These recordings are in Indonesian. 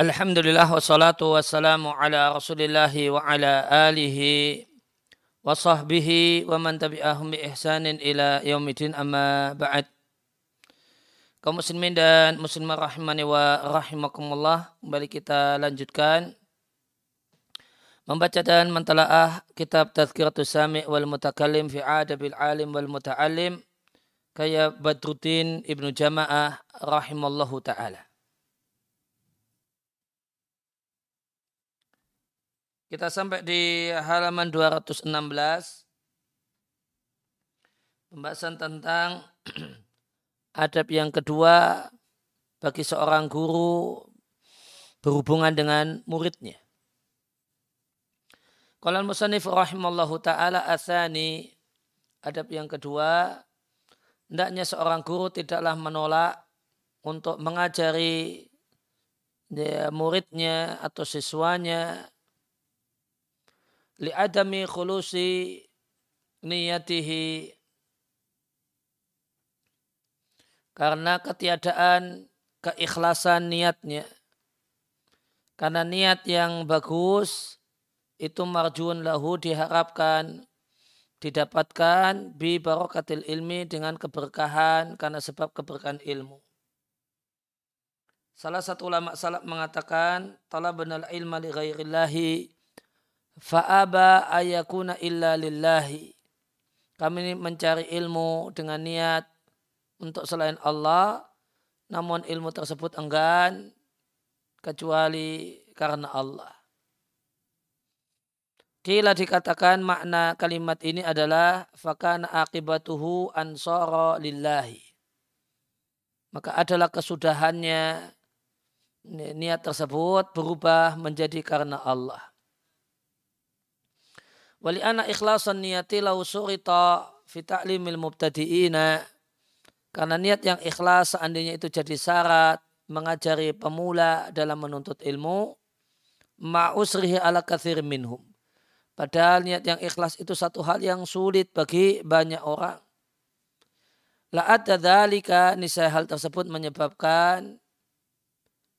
Alhamdulillah wassalatu wassalamu ala rasulillahi wa ala alihi wa sahbihi wa man tabi'ahum bi ihsanin ila yaumidin amma ba'd. Kaum muslimin dan muslimah rahimani wa rahimakumullah. Kembali kita lanjutkan membaca dan mentalaah kitab Tazkiratus Sami' wal Mutakallim fi Adabil Alim wal Muta'allim kaya Badruddin Ibnu Jama'ah rahimallahu taala. Kita sampai di halaman 216. Pembahasan tentang adab yang kedua bagi seorang guru berhubungan dengan muridnya. Kalau musannif rahimallahu taala asani adab yang kedua hendaknya seorang guru tidaklah menolak untuk mengajari muridnya atau siswanya li'adami khulusi niyatihi karena ketiadaan keikhlasan niatnya karena niat yang bagus itu marjun lahu diharapkan didapatkan bi barokatil ilmi dengan keberkahan karena sebab keberkahan ilmu. Salah satu ulama salaf mengatakan talabnal ilma li ghairillahi fa'aba ayakuna illa lillahi. Kami mencari ilmu dengan niat untuk selain Allah, namun ilmu tersebut enggan kecuali karena Allah. Kila dikatakan makna kalimat ini adalah fakana akibatuhu ansara lillahi. Maka adalah kesudahannya niat tersebut berubah menjadi karena Allah. Wali anak ikhlasan niyati lau surita fi ta'limil mubtadi'ina. Karena niat yang ikhlas seandainya itu jadi syarat mengajari pemula dalam menuntut ilmu. Ma'usrihi ala kathir minhum. Padahal niat yang ikhlas itu satu hal yang sulit bagi banyak orang. La'at dzalika niscaya hal tersebut menyebabkan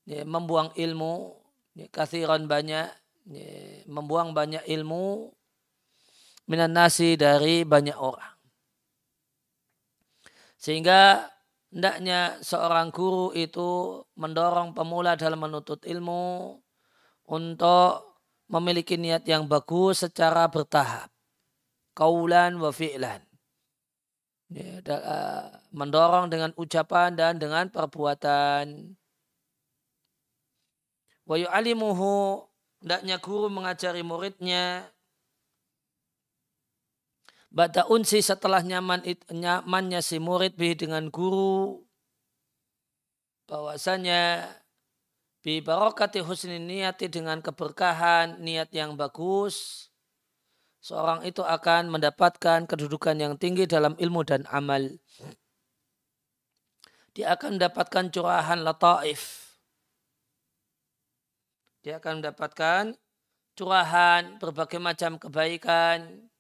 ya, membuang ilmu, ya, kathiran banyak, ya, membuang banyak ilmu minan nasi dari banyak orang. Sehingga hendaknya seorang guru itu mendorong pemula dalam menuntut ilmu untuk memiliki niat yang bagus secara bertahap. Kaulan wa fi'lan. Ya, eh, mendorong dengan ucapan dan dengan perbuatan. Wa yu'alimuhu hendaknya guru mengajari muridnya Bada unsi setelah nyaman nyamannya si murid bi dengan guru bahwasanya bi barokati husni niati dengan keberkahan niat yang bagus seorang itu akan mendapatkan kedudukan yang tinggi dalam ilmu dan amal. Dia akan mendapatkan curahan lataif. Dia akan mendapatkan curahan berbagai macam kebaikan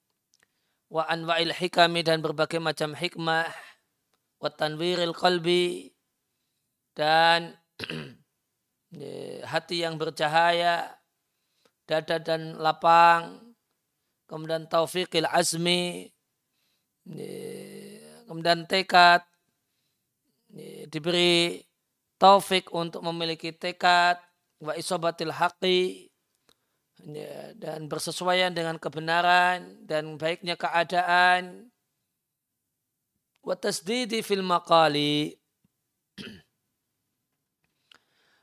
wa anwa'il hikami dan berbagai macam hikmah wa tanwiril qalbi dan hati yang bercahaya dada dan lapang kemudian taufiqil azmi kemudian tekad diberi taufik untuk memiliki tekad wa isobatil haqi dan bersesuaian dengan kebenaran dan baiknya keadaan. Wa tasdidi fil maqali.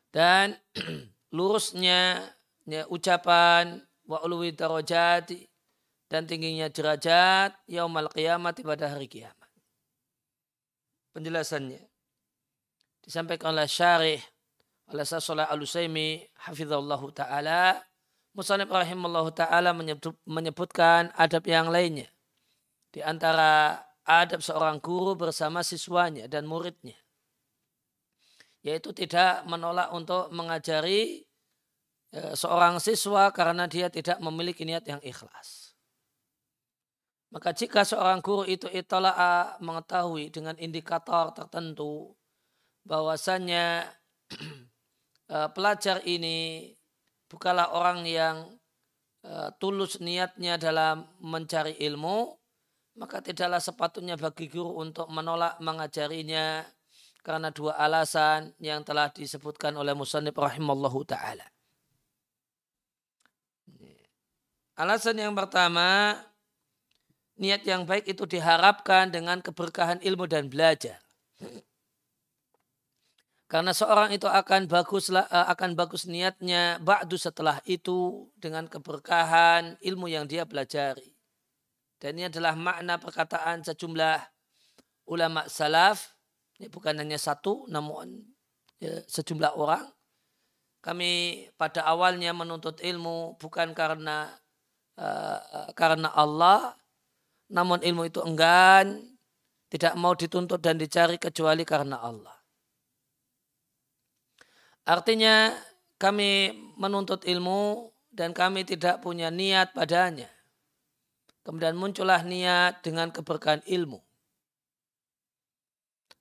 Dan lurusnya ya, ucapan wa ulwi darajati dan tingginya derajat yaumal kiamat pada hari kiamat. Penjelasannya. Disampaikan oleh syarih oleh Sasolah Al-Usaimi hafizallahu taala Musanib rahimallahu ta'ala menyebutkan adab yang lainnya. Di antara adab seorang guru bersama siswanya dan muridnya. Yaitu tidak menolak untuk mengajari e, seorang siswa karena dia tidak memiliki niat yang ikhlas. Maka jika seorang guru itu itola'a mengetahui dengan indikator tertentu bahwasannya uh, pelajar ini bukanlah orang yang uh, tulus niatnya dalam mencari ilmu, maka tidaklah sepatutnya bagi guru untuk menolak mengajarinya karena dua alasan yang telah disebutkan oleh Musannif rahimallahu taala. Alasan yang pertama, niat yang baik itu diharapkan dengan keberkahan ilmu dan belajar. Karena seorang itu akan bagus eh, akan bagus niatnya ba'du setelah itu dengan keberkahan ilmu yang dia pelajari. Dan ini adalah makna perkataan sejumlah ulama salaf, ini bukan hanya satu namun ya, sejumlah orang. Kami pada awalnya menuntut ilmu bukan karena uh, karena Allah, namun ilmu itu enggan, tidak mau dituntut dan dicari kecuali karena Allah. Artinya kami menuntut ilmu dan kami tidak punya niat padanya. Kemudian muncullah niat dengan keberkahan ilmu.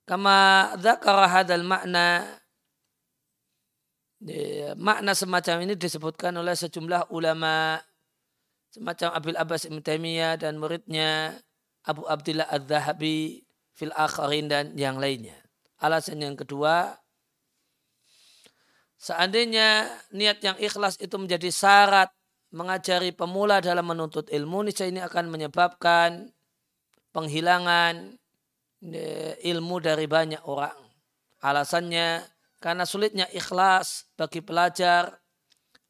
Kama dzakara hadal makna makna semacam ini disebutkan oleh sejumlah ulama semacam Abil Abbas Ibn Taimiyah dan muridnya Abu Abdullah Ad-Zahabi fil akharin dan yang lainnya. Alasan yang kedua, Seandainya niat yang ikhlas itu menjadi syarat mengajari pemula dalam menuntut ilmu, niscaya ini akan menyebabkan penghilangan e, ilmu dari banyak orang. Alasannya karena sulitnya ikhlas bagi pelajar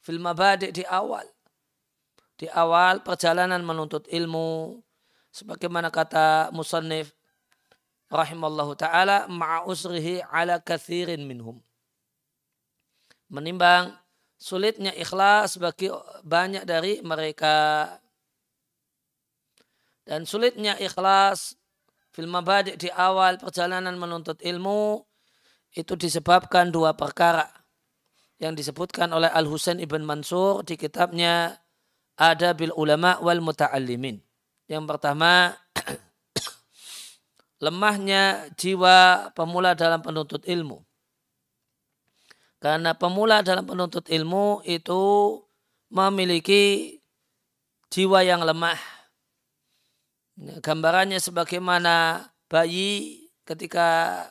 film badik di awal. Di awal perjalanan menuntut ilmu, sebagaimana kata musannif rahimallahu taala ma'usrihi ala kathirin minhum menimbang sulitnya ikhlas bagi banyak dari mereka dan sulitnya ikhlas film mabadi di awal perjalanan menuntut ilmu itu disebabkan dua perkara yang disebutkan oleh Al Husain ibn Mansur di kitabnya Ada bil Ulama wal Muta'allimin. Yang pertama lemahnya jiwa pemula dalam penuntut ilmu. Karena pemula dalam penuntut ilmu itu memiliki jiwa yang lemah. Gambarannya sebagaimana bayi ketika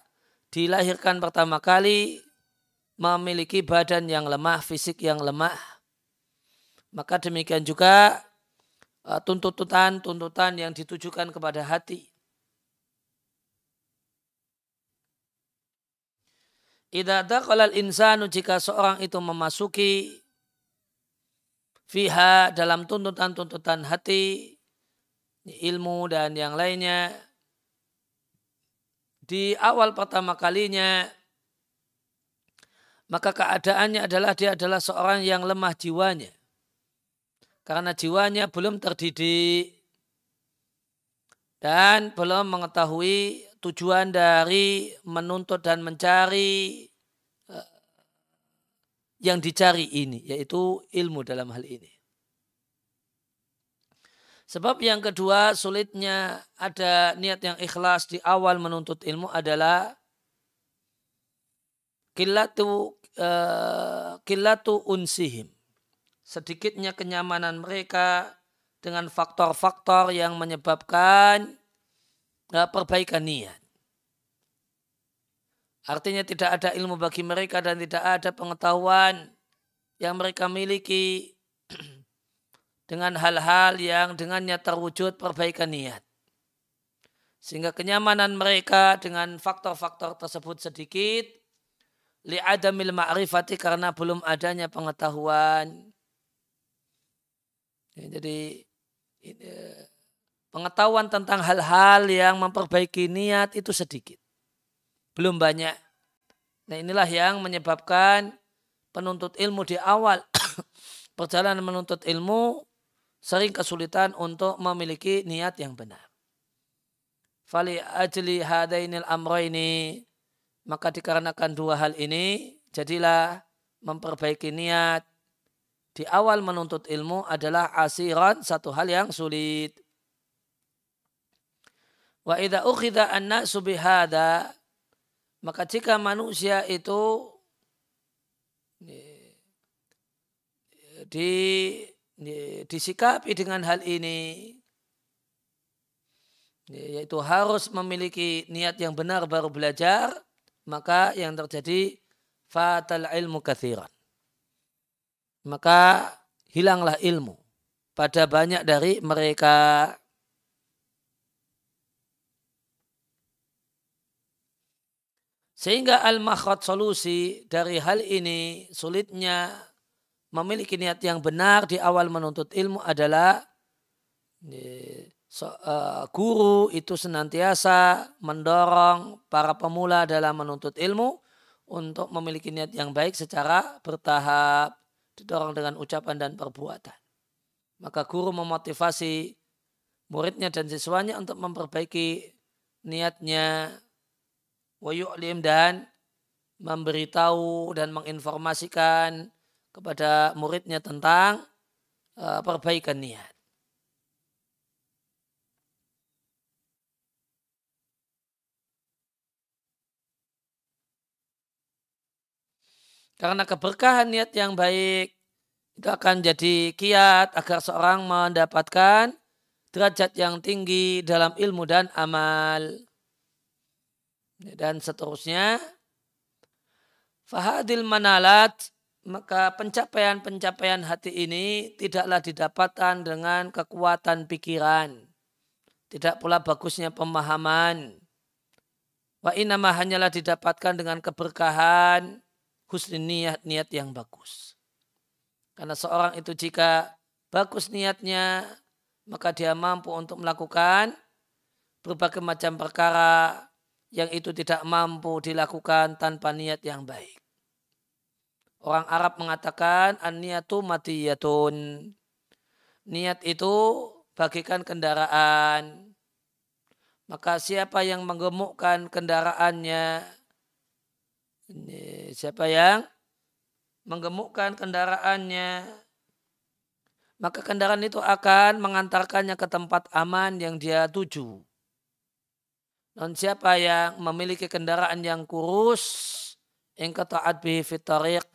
dilahirkan pertama kali memiliki badan yang lemah, fisik yang lemah. Maka demikian juga e, tuntutan-tuntutan yang ditujukan kepada hati. Idza dakhala insanu jika seorang itu memasuki fiha dalam tuntutan-tuntutan hati, ilmu dan yang lainnya di awal pertama kalinya maka keadaannya adalah dia adalah seorang yang lemah jiwanya. Karena jiwanya belum terdidik dan belum mengetahui tujuan dari menuntut dan mencari yang dicari ini, yaitu ilmu dalam hal ini. Sebab yang kedua sulitnya ada niat yang ikhlas di awal menuntut ilmu adalah kilatu uh, kilatu unsihim. Sedikitnya kenyamanan mereka dengan faktor-faktor yang menyebabkan perbaikan niat. Artinya tidak ada ilmu bagi mereka dan tidak ada pengetahuan yang mereka miliki dengan hal-hal yang dengannya terwujud perbaikan niat. Sehingga kenyamanan mereka dengan faktor-faktor tersebut sedikit li'adamil ma'rifati karena belum adanya pengetahuan. Ya, jadi ini, pengetahuan tentang hal-hal yang memperbaiki niat itu sedikit. Belum banyak. Nah inilah yang menyebabkan penuntut ilmu di awal perjalanan menuntut ilmu sering kesulitan untuk memiliki niat yang benar. Fali ajli hadainil amro ini maka dikarenakan dua hal ini jadilah memperbaiki niat di awal menuntut ilmu adalah asiran satu hal yang sulit. Wa idza ukhidha an-nasu maka jika manusia itu di, di disikapi dengan hal ini yaitu harus memiliki niat yang benar baru belajar maka yang terjadi fatal ilmu kathiran. Maka hilanglah ilmu. Pada banyak dari mereka Sehingga al-makhraj solusi dari hal ini sulitnya memiliki niat yang benar di awal menuntut ilmu adalah eh, guru itu senantiasa mendorong para pemula dalam menuntut ilmu untuk memiliki niat yang baik secara bertahap, didorong dengan ucapan dan perbuatan. Maka guru memotivasi muridnya dan siswanya untuk memperbaiki niatnya wayu'lim dan memberitahu dan menginformasikan kepada muridnya tentang uh, perbaikan niat. Karena keberkahan niat yang baik itu akan jadi kiat agar seorang mendapatkan derajat yang tinggi dalam ilmu dan amal. Dan seterusnya, fahadil manalat, maka pencapaian-pencapaian hati ini tidaklah didapatkan dengan kekuatan pikiran. Tidak pula bagusnya pemahaman. Wa inama hanyalah didapatkan dengan keberkahan, husni niat, niat yang bagus. Karena seorang itu jika bagus niatnya, maka dia mampu untuk melakukan berbagai macam perkara yang itu tidak mampu dilakukan tanpa niat yang baik. Orang Arab mengatakan an-niyatu matiyatun. Niat itu bagikan kendaraan. Maka siapa yang menggemukkan kendaraannya, siapa yang menggemukkan kendaraannya, maka kendaraan itu akan mengantarkannya ke tempat aman yang dia tuju. Dan siapa yang memiliki kendaraan yang kurus, yang ketaat bihi fitariq,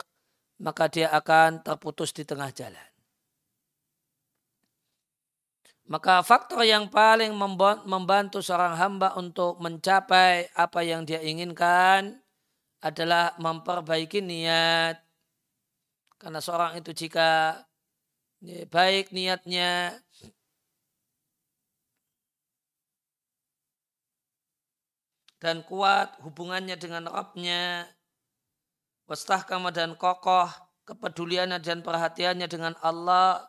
maka dia akan terputus di tengah jalan. Maka faktor yang paling membantu seorang hamba untuk mencapai apa yang dia inginkan adalah memperbaiki niat. Karena seorang itu jika baik niatnya, dan kuat hubungannya dengan Rabbnya, wastahkama dan kokoh kepeduliannya dan perhatiannya dengan Allah,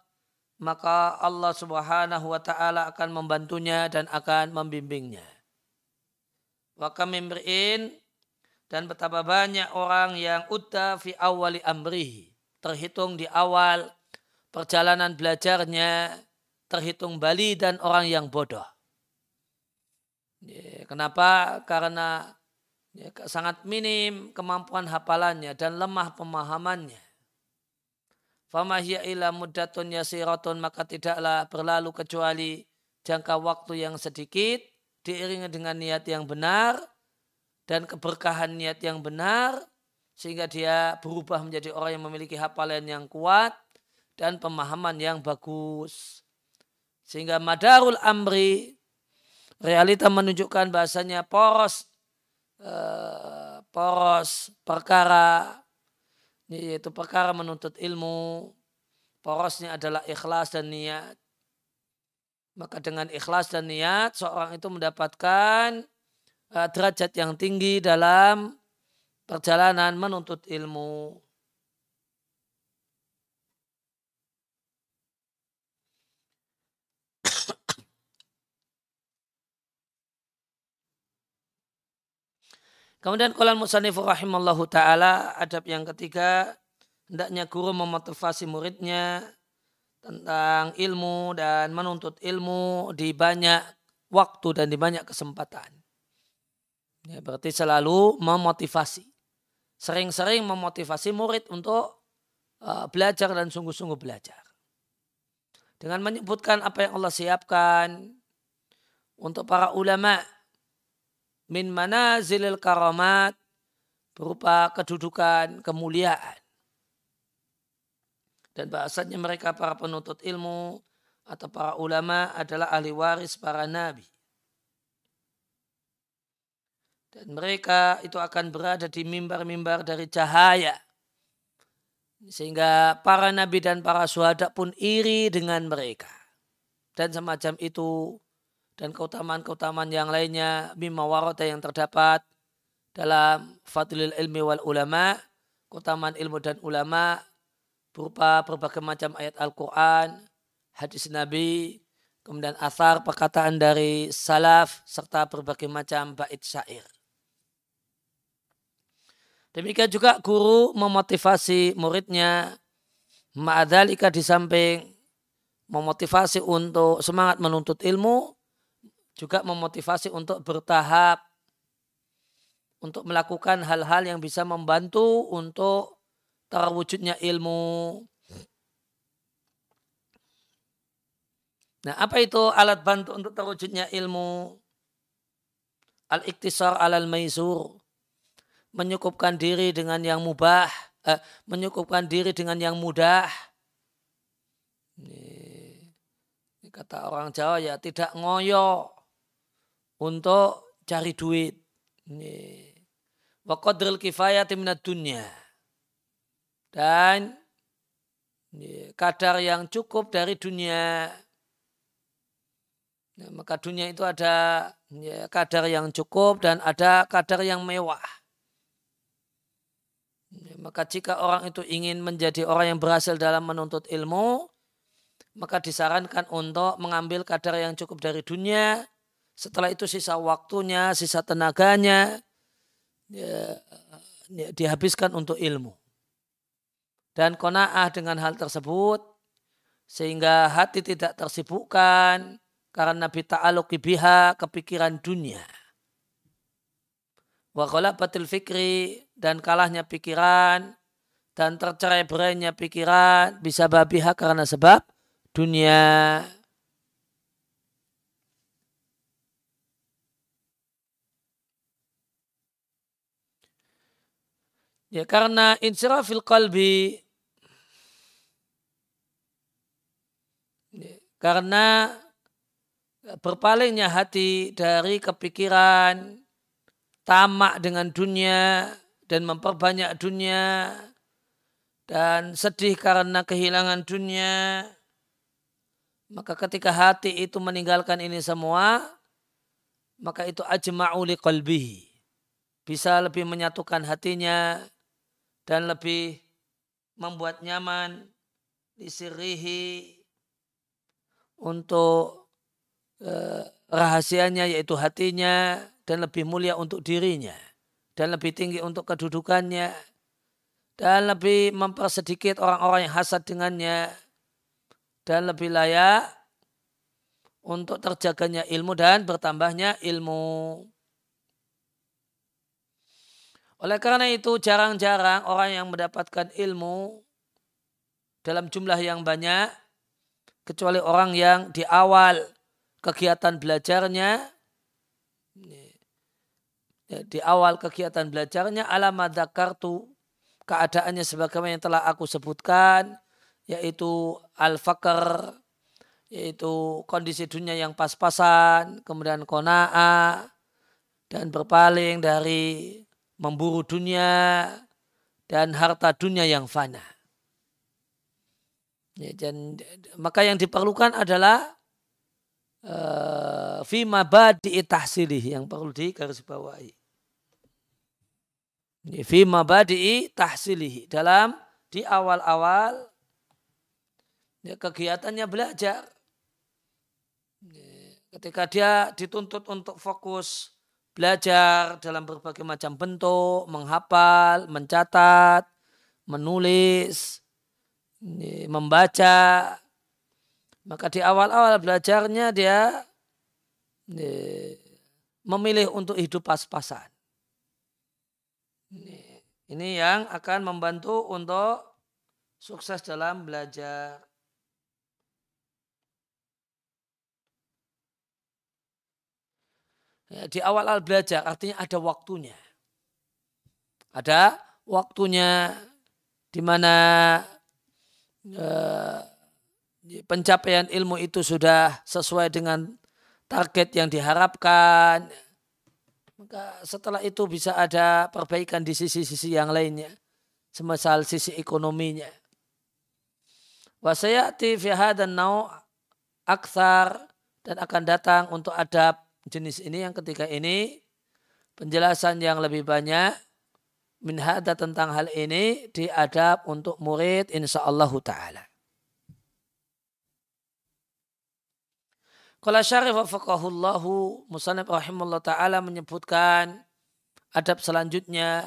maka Allah subhanahu wa ta'ala akan membantunya dan akan membimbingnya. Wa kamimri'in dan betapa banyak orang yang udah fi awali amrihi, terhitung di awal perjalanan belajarnya, terhitung bali dan orang yang bodoh. Ya, kenapa? Karena ya, sangat minim kemampuan hafalannya dan lemah pemahamannya. Famahya ila muddatun yasiratun maka tidaklah berlalu kecuali jangka waktu yang sedikit diiringi dengan niat yang benar dan keberkahan niat yang benar sehingga dia berubah menjadi orang yang memiliki hafalan yang kuat dan pemahaman yang bagus. Sehingga madarul amri realita menunjukkan bahasanya poros uh, poros perkara yaitu perkara menuntut ilmu. Porosnya adalah ikhlas dan niat. Maka dengan ikhlas dan niat seorang itu mendapatkan uh, derajat yang tinggi dalam perjalanan menuntut ilmu Kemudian kalau musanifu rahimallahu ta'ala adab yang ketiga hendaknya guru memotivasi muridnya tentang ilmu dan menuntut ilmu di banyak waktu dan di banyak kesempatan. Ya, berarti selalu memotivasi. Sering-sering memotivasi murid untuk uh, belajar dan sungguh-sungguh belajar. Dengan menyebutkan apa yang Allah siapkan untuk para ulama min mana zilil karamat berupa kedudukan kemuliaan Dan bahasanya mereka para penuntut ilmu atau para ulama adalah ahli waris para nabi. Dan mereka itu akan berada di mimbar-mimbar dari cahaya. Sehingga para nabi dan para suhada pun iri dengan mereka. Dan semacam itu. Dan keutamaan-keutamaan yang lainnya. Mimma warata yang terdapat dalam fadlil ilmi wal ulama. Keutamaan ilmu dan ulama. Berupa berbagai macam ayat Al-Quran. Hadis Nabi. Kemudian asar perkataan dari salaf. Serta berbagai macam bait syair. Demikian juga guru memotivasi muridnya ma'adhalika di samping memotivasi untuk semangat menuntut ilmu juga memotivasi untuk bertahap untuk melakukan hal-hal yang bisa membantu untuk terwujudnya ilmu. Nah, apa itu alat bantu untuk terwujudnya ilmu? Al-iktisar alal maisur menyukupkan diri dengan yang mubah, eh, menyukupkan diri dengan yang mudah. Ini, ini kata orang Jawa ya tidak ngoyo untuk cari duit. Ini. Wa qadril kifayati minat dunya. Dan kadar yang cukup dari dunia. Nah, maka dunia itu ada ya, kadar yang cukup dan ada kadar yang mewah. Maka jika orang itu ingin menjadi orang yang berhasil dalam menuntut ilmu, maka disarankan untuk mengambil kadar yang cukup dari dunia. Setelah itu sisa waktunya, sisa tenaganya ya, ya, dihabiskan untuk ilmu. Dan kona'ah dengan hal tersebut sehingga hati tidak tersibukkan karena bita'aluki biha kepikiran dunia wa batil fikri dan kalahnya pikiran dan tercerai berainya pikiran bisa babiha karena sebab dunia. Ya karena insirafil qalbi ya, karena berpalingnya hati dari kepikiran tamak dengan dunia dan memperbanyak dunia dan sedih karena kehilangan dunia maka ketika hati itu meninggalkan ini semua maka itu ajma'u qalbihi. Bisa lebih menyatukan hatinya dan lebih membuat nyaman disirihi untuk eh, rahasianya yaitu hatinya dan lebih mulia untuk dirinya dan lebih tinggi untuk kedudukannya dan lebih mempersedikit orang-orang yang hasad dengannya dan lebih layak untuk terjaganya ilmu dan bertambahnya ilmu. Oleh karena itu jarang-jarang orang yang mendapatkan ilmu dalam jumlah yang banyak kecuali orang yang di awal kegiatan belajarnya ya, di awal kegiatan belajarnya alamat kartu keadaannya sebagaimana yang telah aku sebutkan yaitu al-fakr yaitu kondisi dunia yang pas-pasan kemudian kona'ah dan berpaling dari memburu dunia dan harta dunia yang fana. Ya, dan, maka yang diperlukan adalah uh, fima badi tahsilih yang perlu digarisbawahi. Fima badi tahsilih dalam di awal-awal ya, kegiatannya belajar. Ketika dia dituntut untuk fokus belajar dalam berbagai macam bentuk, menghafal, mencatat, menulis, membaca, maka di awal-awal belajarnya dia memilih untuk hidup pas-pasan. Ini yang akan membantu untuk sukses dalam belajar. Ya, di awal-awal belajar artinya ada waktunya. Ada waktunya di mana uh, pencapaian ilmu itu sudah sesuai dengan target yang diharapkan, maka setelah itu bisa ada perbaikan di sisi-sisi yang lainnya, semisal sisi ekonominya. Wasayati fi hadan nau aksar dan akan datang untuk adab jenis ini yang ketiga ini penjelasan yang lebih banyak min hada tentang hal ini diadab untuk murid insyaallah taala. Kalau syarif wafakahullahu musanib rahimullah ta'ala menyebutkan adab selanjutnya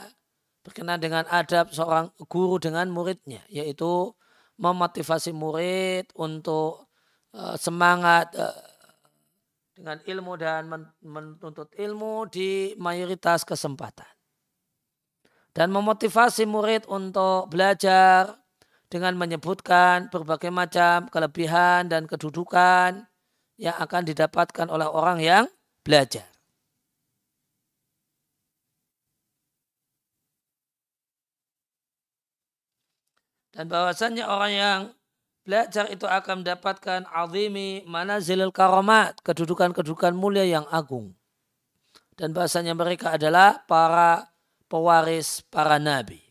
berkenaan dengan adab seorang guru dengan muridnya yaitu memotivasi murid untuk uh, semangat uh, dengan ilmu dan menuntut ilmu di mayoritas kesempatan dan memotivasi murid untuk belajar dengan menyebutkan berbagai macam kelebihan dan kedudukan yang akan didapatkan oleh orang yang belajar. Dan bahwasannya orang yang belajar itu akan mendapatkan azimi manazilil karomat, kedudukan-kedudukan mulia yang agung. Dan bahasanya mereka adalah para pewaris para nabi.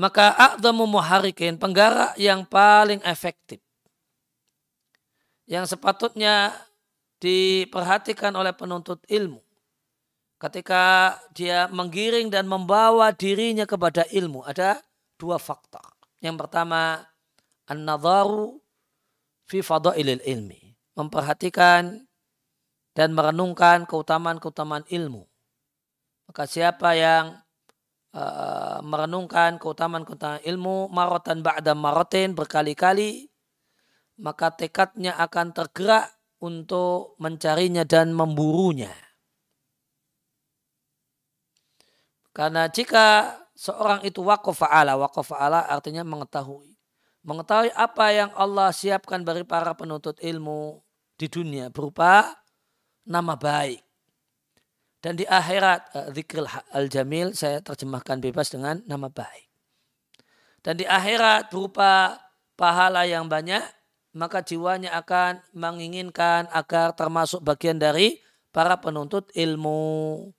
maka a'zamu muharikin, penggerak yang paling efektif. Yang sepatutnya diperhatikan oleh penuntut ilmu. Ketika dia menggiring dan membawa dirinya kepada ilmu. Ada dua faktor. Yang pertama, an-nadharu fi fadailil ilmi. Memperhatikan dan merenungkan keutamaan-keutamaan ilmu. Maka siapa yang uh, merenungkan keutamaan-keutamaan ilmu marotan ba'da marotin berkali-kali maka tekadnya akan tergerak untuk mencarinya dan memburunya. Karena jika seorang itu wakofa'ala, wakofa'ala artinya mengetahui. Mengetahui apa yang Allah siapkan bagi para penuntut ilmu di dunia berupa nama baik dan di akhirat uh, zikril al-jamil saya terjemahkan bebas dengan nama baik. Dan di akhirat berupa pahala yang banyak, maka jiwanya akan menginginkan agar termasuk bagian dari para penuntut ilmu.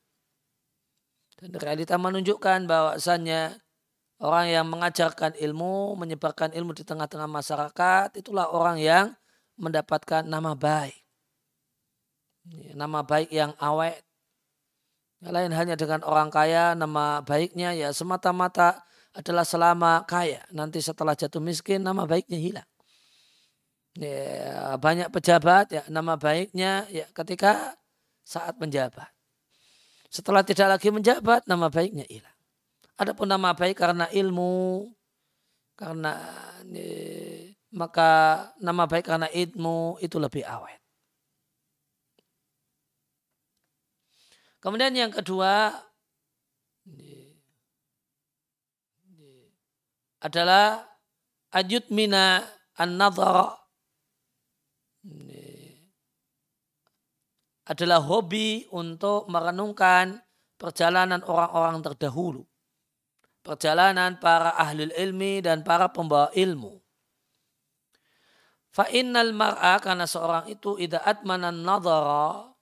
Dan realita menunjukkan bahwasannya orang yang mengajarkan ilmu, menyebarkan ilmu di tengah-tengah masyarakat, itulah orang yang mendapatkan nama baik. Nama baik yang awet, lain hanya dengan orang kaya, nama baiknya ya semata-mata adalah selama kaya. Nanti setelah jatuh miskin, nama baiknya hilang. Ya, banyak pejabat, ya nama baiknya ya ketika saat menjabat. Setelah tidak lagi menjabat, nama baiknya hilang. Adapun nama baik karena ilmu, karena ya, maka nama baik karena ilmu itu lebih awet. Kemudian yang kedua adalah ajud mina an adalah hobi untuk merenungkan perjalanan orang-orang terdahulu. Perjalanan para ahli ilmi dan para pembawa ilmu. Fa innal mar'a karena seorang itu idza atmana nadhara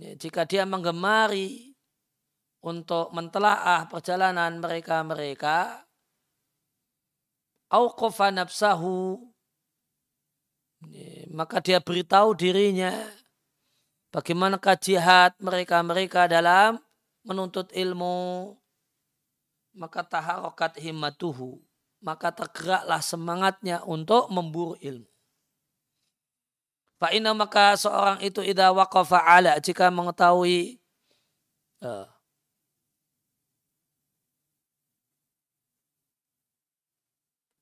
Ya, jika dia menggemari untuk mentelaah perjalanan mereka-mereka, auqafa nafsahu, ya, maka dia beritahu dirinya bagaimana jihad mereka-mereka dalam menuntut ilmu, maka taharokat himmatuhu, maka tergeraklah semangatnya untuk memburu ilmu. Fa'ina maka seorang itu idha waqafa ala jika mengetahui uh,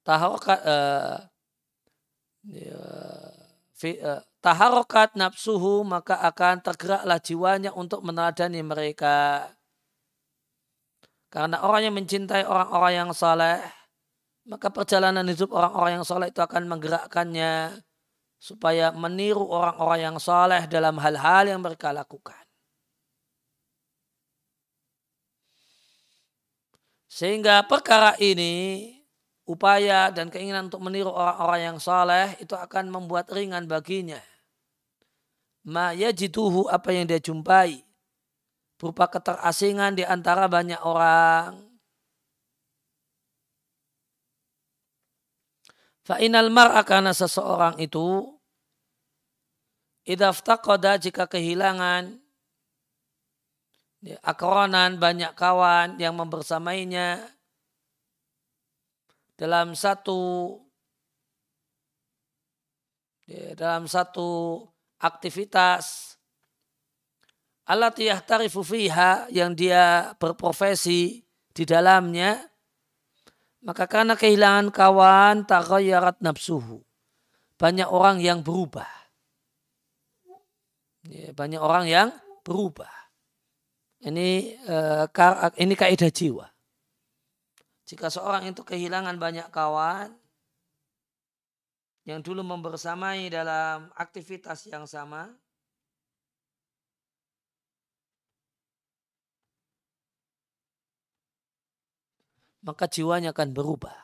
taharokat uh, ya, uh, taharokat nafsuhu maka akan tergeraklah jiwanya untuk meneladani mereka. Karena orang yang mencintai orang-orang yang saleh, maka perjalanan hidup orang-orang yang saleh itu akan menggerakkannya supaya meniru orang-orang yang saleh dalam hal-hal yang mereka lakukan. Sehingga perkara ini upaya dan keinginan untuk meniru orang-orang yang saleh itu akan membuat ringan baginya. Ma yajituhu apa yang dia jumpai berupa keterasingan di antara banyak orang. Fa'inal mar'a karena seseorang itu idaftaqada jika kehilangan ya, akronan banyak kawan yang membersamainya dalam satu ya, dalam satu aktivitas alat yahtarifu fiha yang dia berprofesi di dalamnya maka karena kehilangan kawan taghayyarat nafsuhu. Banyak orang yang berubah. Ya, banyak orang yang berubah. Ini uh, ini kaidah jiwa. Jika seorang itu kehilangan banyak kawan yang dulu membersamai dalam aktivitas yang sama, maka jiwanya akan berubah.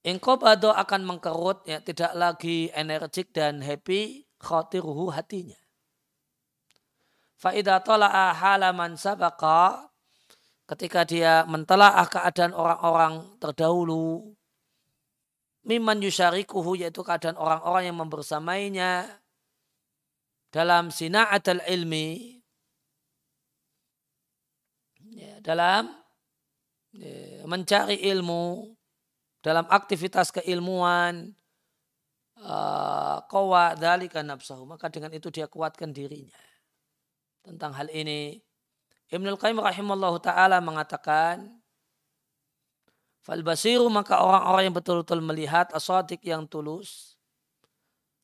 Ingkobado akan mengkerut, ya, tidak lagi energik dan happy, khatiruhu hatinya. Faidah tola'a halaman sabaka, ketika dia mentelaah keadaan orang-orang terdahulu miman yusyarikuhu yaitu keadaan orang-orang yang membersamainya. Dalam sina'at al-ilmi ya, dalam ya, mencari ilmu dalam aktivitas keilmuan uh, dalika nafsahu maka dengan itu dia kuatkan dirinya. Tentang hal ini Ibnul Qayyim rahimallahu taala mengatakan Fal basiru maka orang-orang yang betul-betul melihat asodik yang tulus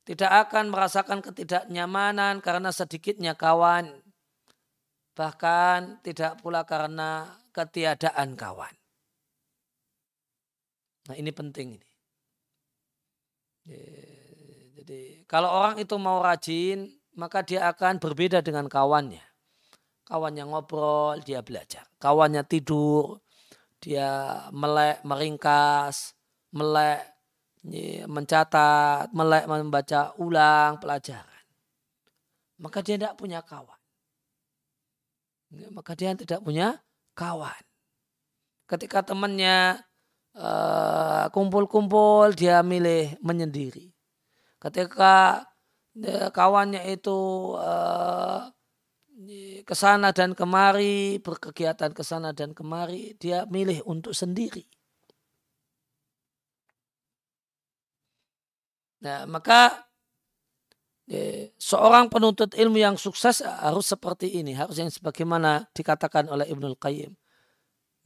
tidak akan merasakan ketidaknyamanan karena sedikitnya kawan bahkan tidak pula karena ketiadaan kawan. Nah ini penting ini. Jadi kalau orang itu mau rajin maka dia akan berbeda dengan kawannya. Kawannya ngobrol, dia belajar. Kawannya tidur, dia melek, meringkas, melek, mencatat, melek, membaca ulang pelajaran. Maka dia tidak punya kawan. Maka dia tidak punya kawan. Ketika temannya eh, kumpul-kumpul, dia milih menyendiri. Ketika uh, kawannya itu uh, ke sana dan kemari, berkegiatan ke sana dan kemari, dia milih untuk sendiri. Nah, maka ya, seorang penuntut ilmu yang sukses harus seperti ini, harus yang sebagaimana dikatakan oleh Ibnul Qayyim.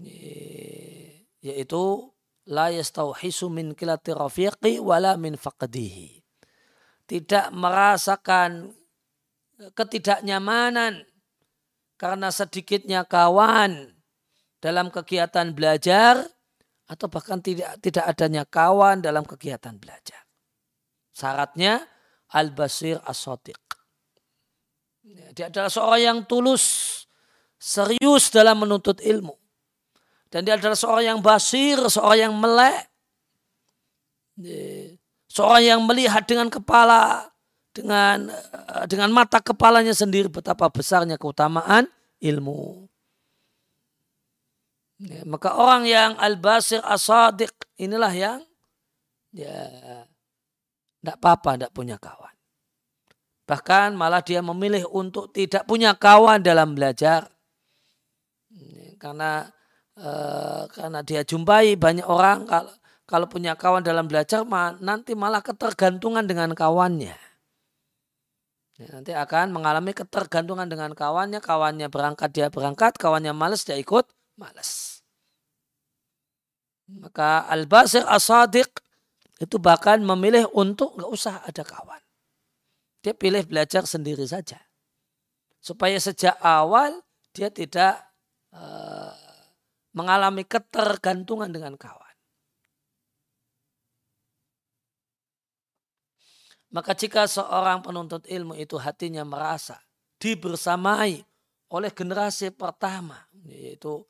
Ya, yaitu la yastauhisu min kilati rafiqi wala min faqdihi. Tidak merasakan ketidaknyamanan karena sedikitnya kawan dalam kegiatan belajar atau bahkan tidak tidak adanya kawan dalam kegiatan belajar. Syaratnya al-basir as Dia adalah seorang yang tulus, serius dalam menuntut ilmu. Dan dia adalah seorang yang basir, seorang yang melek. Seorang yang melihat dengan kepala dengan eh, dengan mata kepalanya sendiri betapa besarnya keutamaan ilmu. Ya, maka orang yang al-basir asadik inilah yang ya tidak apa-apa tidak punya kawan. Bahkan malah dia memilih untuk tidak punya kawan dalam belajar. Ya, karena eh, karena dia jumpai banyak orang kalau kalau punya kawan dalam belajar nanti malah ketergantungan dengan kawannya. Ya, nanti akan mengalami ketergantungan dengan kawannya, kawannya berangkat dia berangkat, kawannya males dia ikut males. Maka al-basir as-sadiq itu bahkan memilih untuk nggak usah ada kawan. Dia pilih belajar sendiri saja. Supaya sejak awal dia tidak uh, mengalami ketergantungan dengan kawan. Maka jika seorang penuntut ilmu itu hatinya merasa dibersamai oleh generasi pertama, yaitu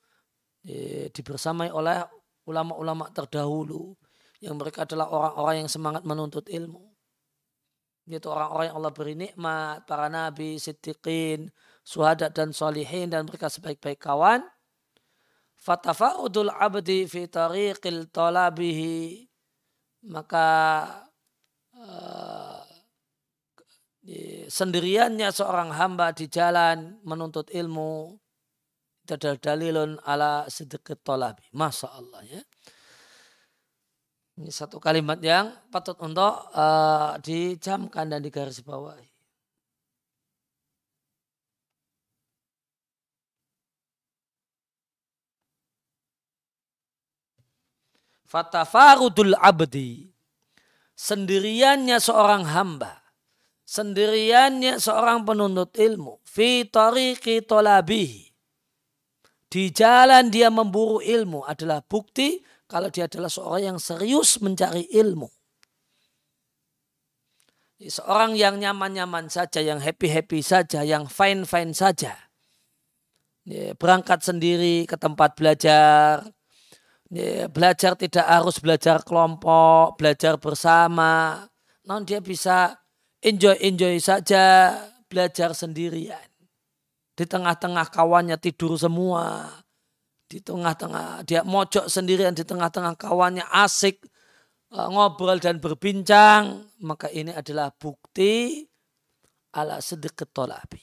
dibersamai oleh ulama-ulama terdahulu yang mereka adalah orang-orang yang semangat menuntut ilmu. Yaitu orang-orang yang Allah beri nikmat, para nabi, siddiqin, suhada dan solihin dan mereka sebaik-baik kawan. Fatafa'udul abdi fi tariqil talabihi maka uh, sendiriannya seorang hamba di jalan menuntut ilmu itu adalah dalilun ala sedekat tolabi. Masya Allah ya. Ini satu kalimat yang patut untuk uh, dicamkan dan digarisbawahi. Fatafarudul abdi. Sendiriannya seorang hamba. Sendiriannya seorang penuntut ilmu. Fi tariqi tolabihi. Di jalan dia memburu ilmu adalah bukti kalau dia adalah seorang yang serius mencari ilmu. Seorang yang nyaman-nyaman saja, yang happy-happy saja, yang fine-fine saja. Berangkat sendiri ke tempat belajar, belajar tidak harus belajar kelompok, belajar bersama. Non dia bisa enjoy-enjoy saja belajar sendirian. Di tengah-tengah kawannya tidur semua. Di tengah-tengah dia mojok sendirian di tengah-tengah kawannya asik uh, ngobrol dan berbincang. Maka ini adalah bukti ala sedekut tolabi.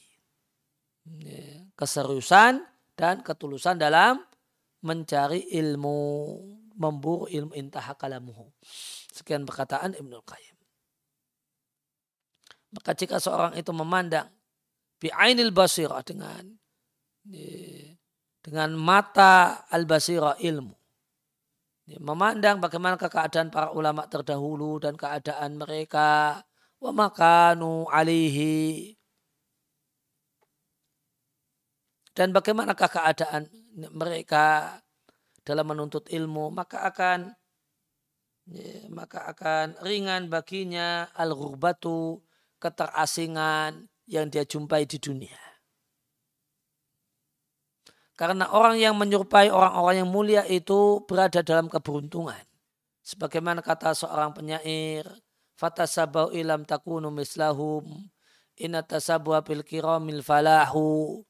Ya, keseriusan dan ketulusan dalam mencari ilmu, memburu ilmu intaha kalamuhu. Sekian perkataan Ibnu Qayyim. Maka jika seorang itu memandang bi'ainil basirah dengan dengan mata al-basirah ilmu. Memandang bagaimana keadaan para ulama terdahulu dan keadaan mereka. Wa makanu alihi. Dan bagaimanakah keadaan mereka dalam menuntut ilmu maka akan maka akan ringan baginya al-ghurbatu keterasingan yang dia jumpai di dunia. Karena orang yang menyerupai orang-orang yang mulia itu berada dalam keberuntungan. Sebagaimana kata seorang penyair, fatasabau ilam takunu mislahum, inna tasabuha bil kiramil falahu.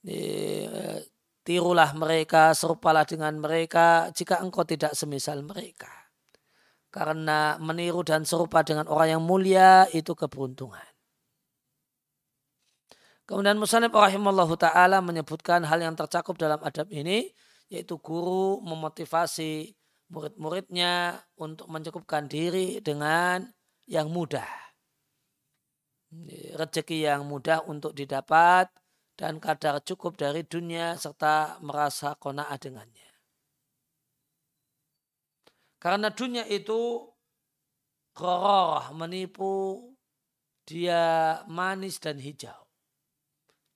Ya, tirulah mereka, serupalah dengan mereka jika engkau tidak semisal mereka. Karena meniru dan serupa dengan orang yang mulia itu keberuntungan. Kemudian Musanib rahimallahu ta'ala menyebutkan hal yang tercakup dalam adab ini, yaitu guru memotivasi murid-muridnya untuk mencukupkan diri dengan yang mudah. Rezeki yang mudah untuk didapat, dan kadar cukup dari dunia serta merasa kona'ah dengannya. Karena dunia itu ghararah menipu, dia manis dan hijau.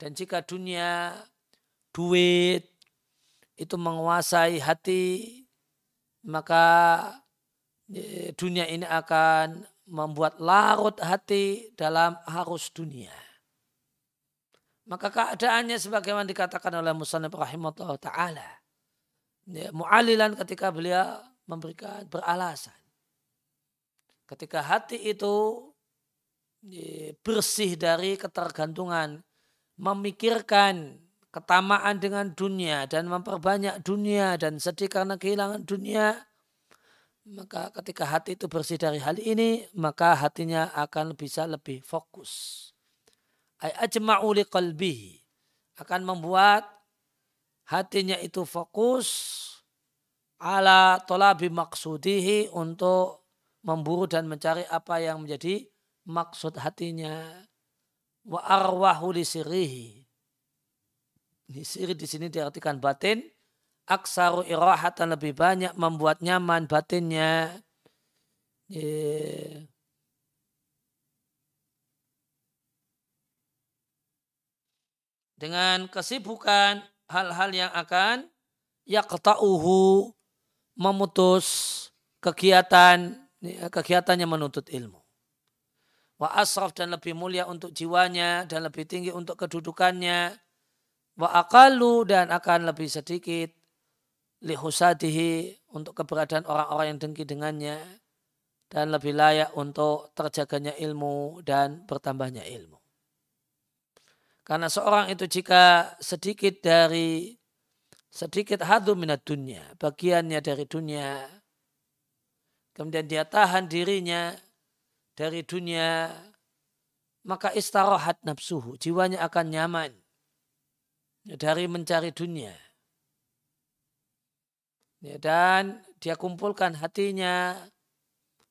Dan jika dunia duit itu menguasai hati, maka e, dunia ini akan membuat larut hati dalam harus dunia. Maka keadaannya sebagaimana dikatakan oleh Musannif rahimahullah ta'ala. Ya, mu'alilan ketika beliau memberikan beralasan. Ketika hati itu bersih dari ketergantungan, memikirkan ketamaan dengan dunia dan memperbanyak dunia dan sedih karena kehilangan dunia, maka ketika hati itu bersih dari hal ini, maka hatinya akan bisa lebih fokus ay ajma'u akan membuat hatinya itu fokus ala tolabi maksudihi untuk memburu dan mencari apa yang menjadi maksud hatinya. Wa arwahu li sirihi di siri di sini diartikan batin. Aksaru irahatan lebih banyak membuat nyaman batinnya. Dengan kesibukan hal-hal yang akan yaqta'uhu memutus kegiatan kegiatannya menuntut ilmu. Wa asraf dan lebih mulia untuk jiwanya dan lebih tinggi untuk kedudukannya. Wa akalu dan akan lebih sedikit lihusadihi untuk keberadaan orang-orang yang dengki dengannya dan lebih layak untuk terjaganya ilmu dan bertambahnya ilmu. Karena seorang itu jika sedikit dari sedikit hadu minat dunia, bagiannya dari dunia, kemudian dia tahan dirinya dari dunia, maka istirahat nafsuhu, jiwanya akan nyaman dari mencari dunia. Ya, dan dia kumpulkan hatinya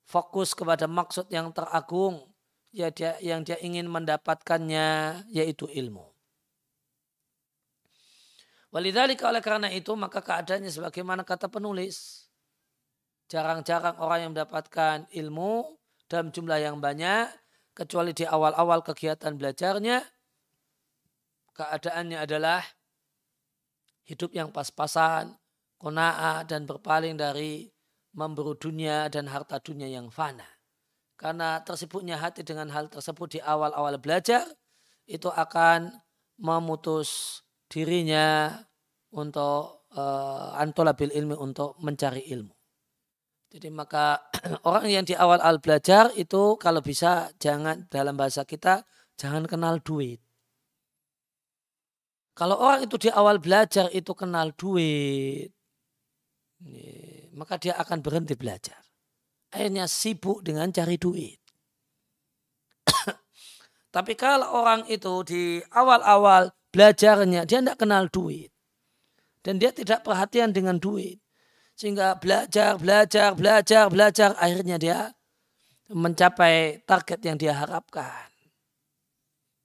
fokus kepada maksud yang teragung ya dia yang dia ingin mendapatkannya yaitu ilmu. Walidhalika oleh karena itu maka keadaannya sebagaimana kata penulis. Jarang-jarang orang yang mendapatkan ilmu dalam jumlah yang banyak kecuali di awal-awal kegiatan belajarnya keadaannya adalah hidup yang pas-pasan, kona'ah dan berpaling dari memburu dunia dan harta dunia yang fana karena tersibuknya hati dengan hal tersebut di awal-awal belajar itu akan memutus dirinya untuk uh, antolabil ilmi untuk mencari ilmu. Jadi maka orang yang di awal-awal belajar itu kalau bisa jangan dalam bahasa kita jangan kenal duit. Kalau orang itu di awal belajar itu kenal duit, maka dia akan berhenti belajar akhirnya sibuk dengan cari duit. Tapi kalau orang itu di awal-awal belajarnya dia tidak kenal duit. Dan dia tidak perhatian dengan duit. Sehingga belajar, belajar, belajar, belajar. Akhirnya dia mencapai target yang dia harapkan.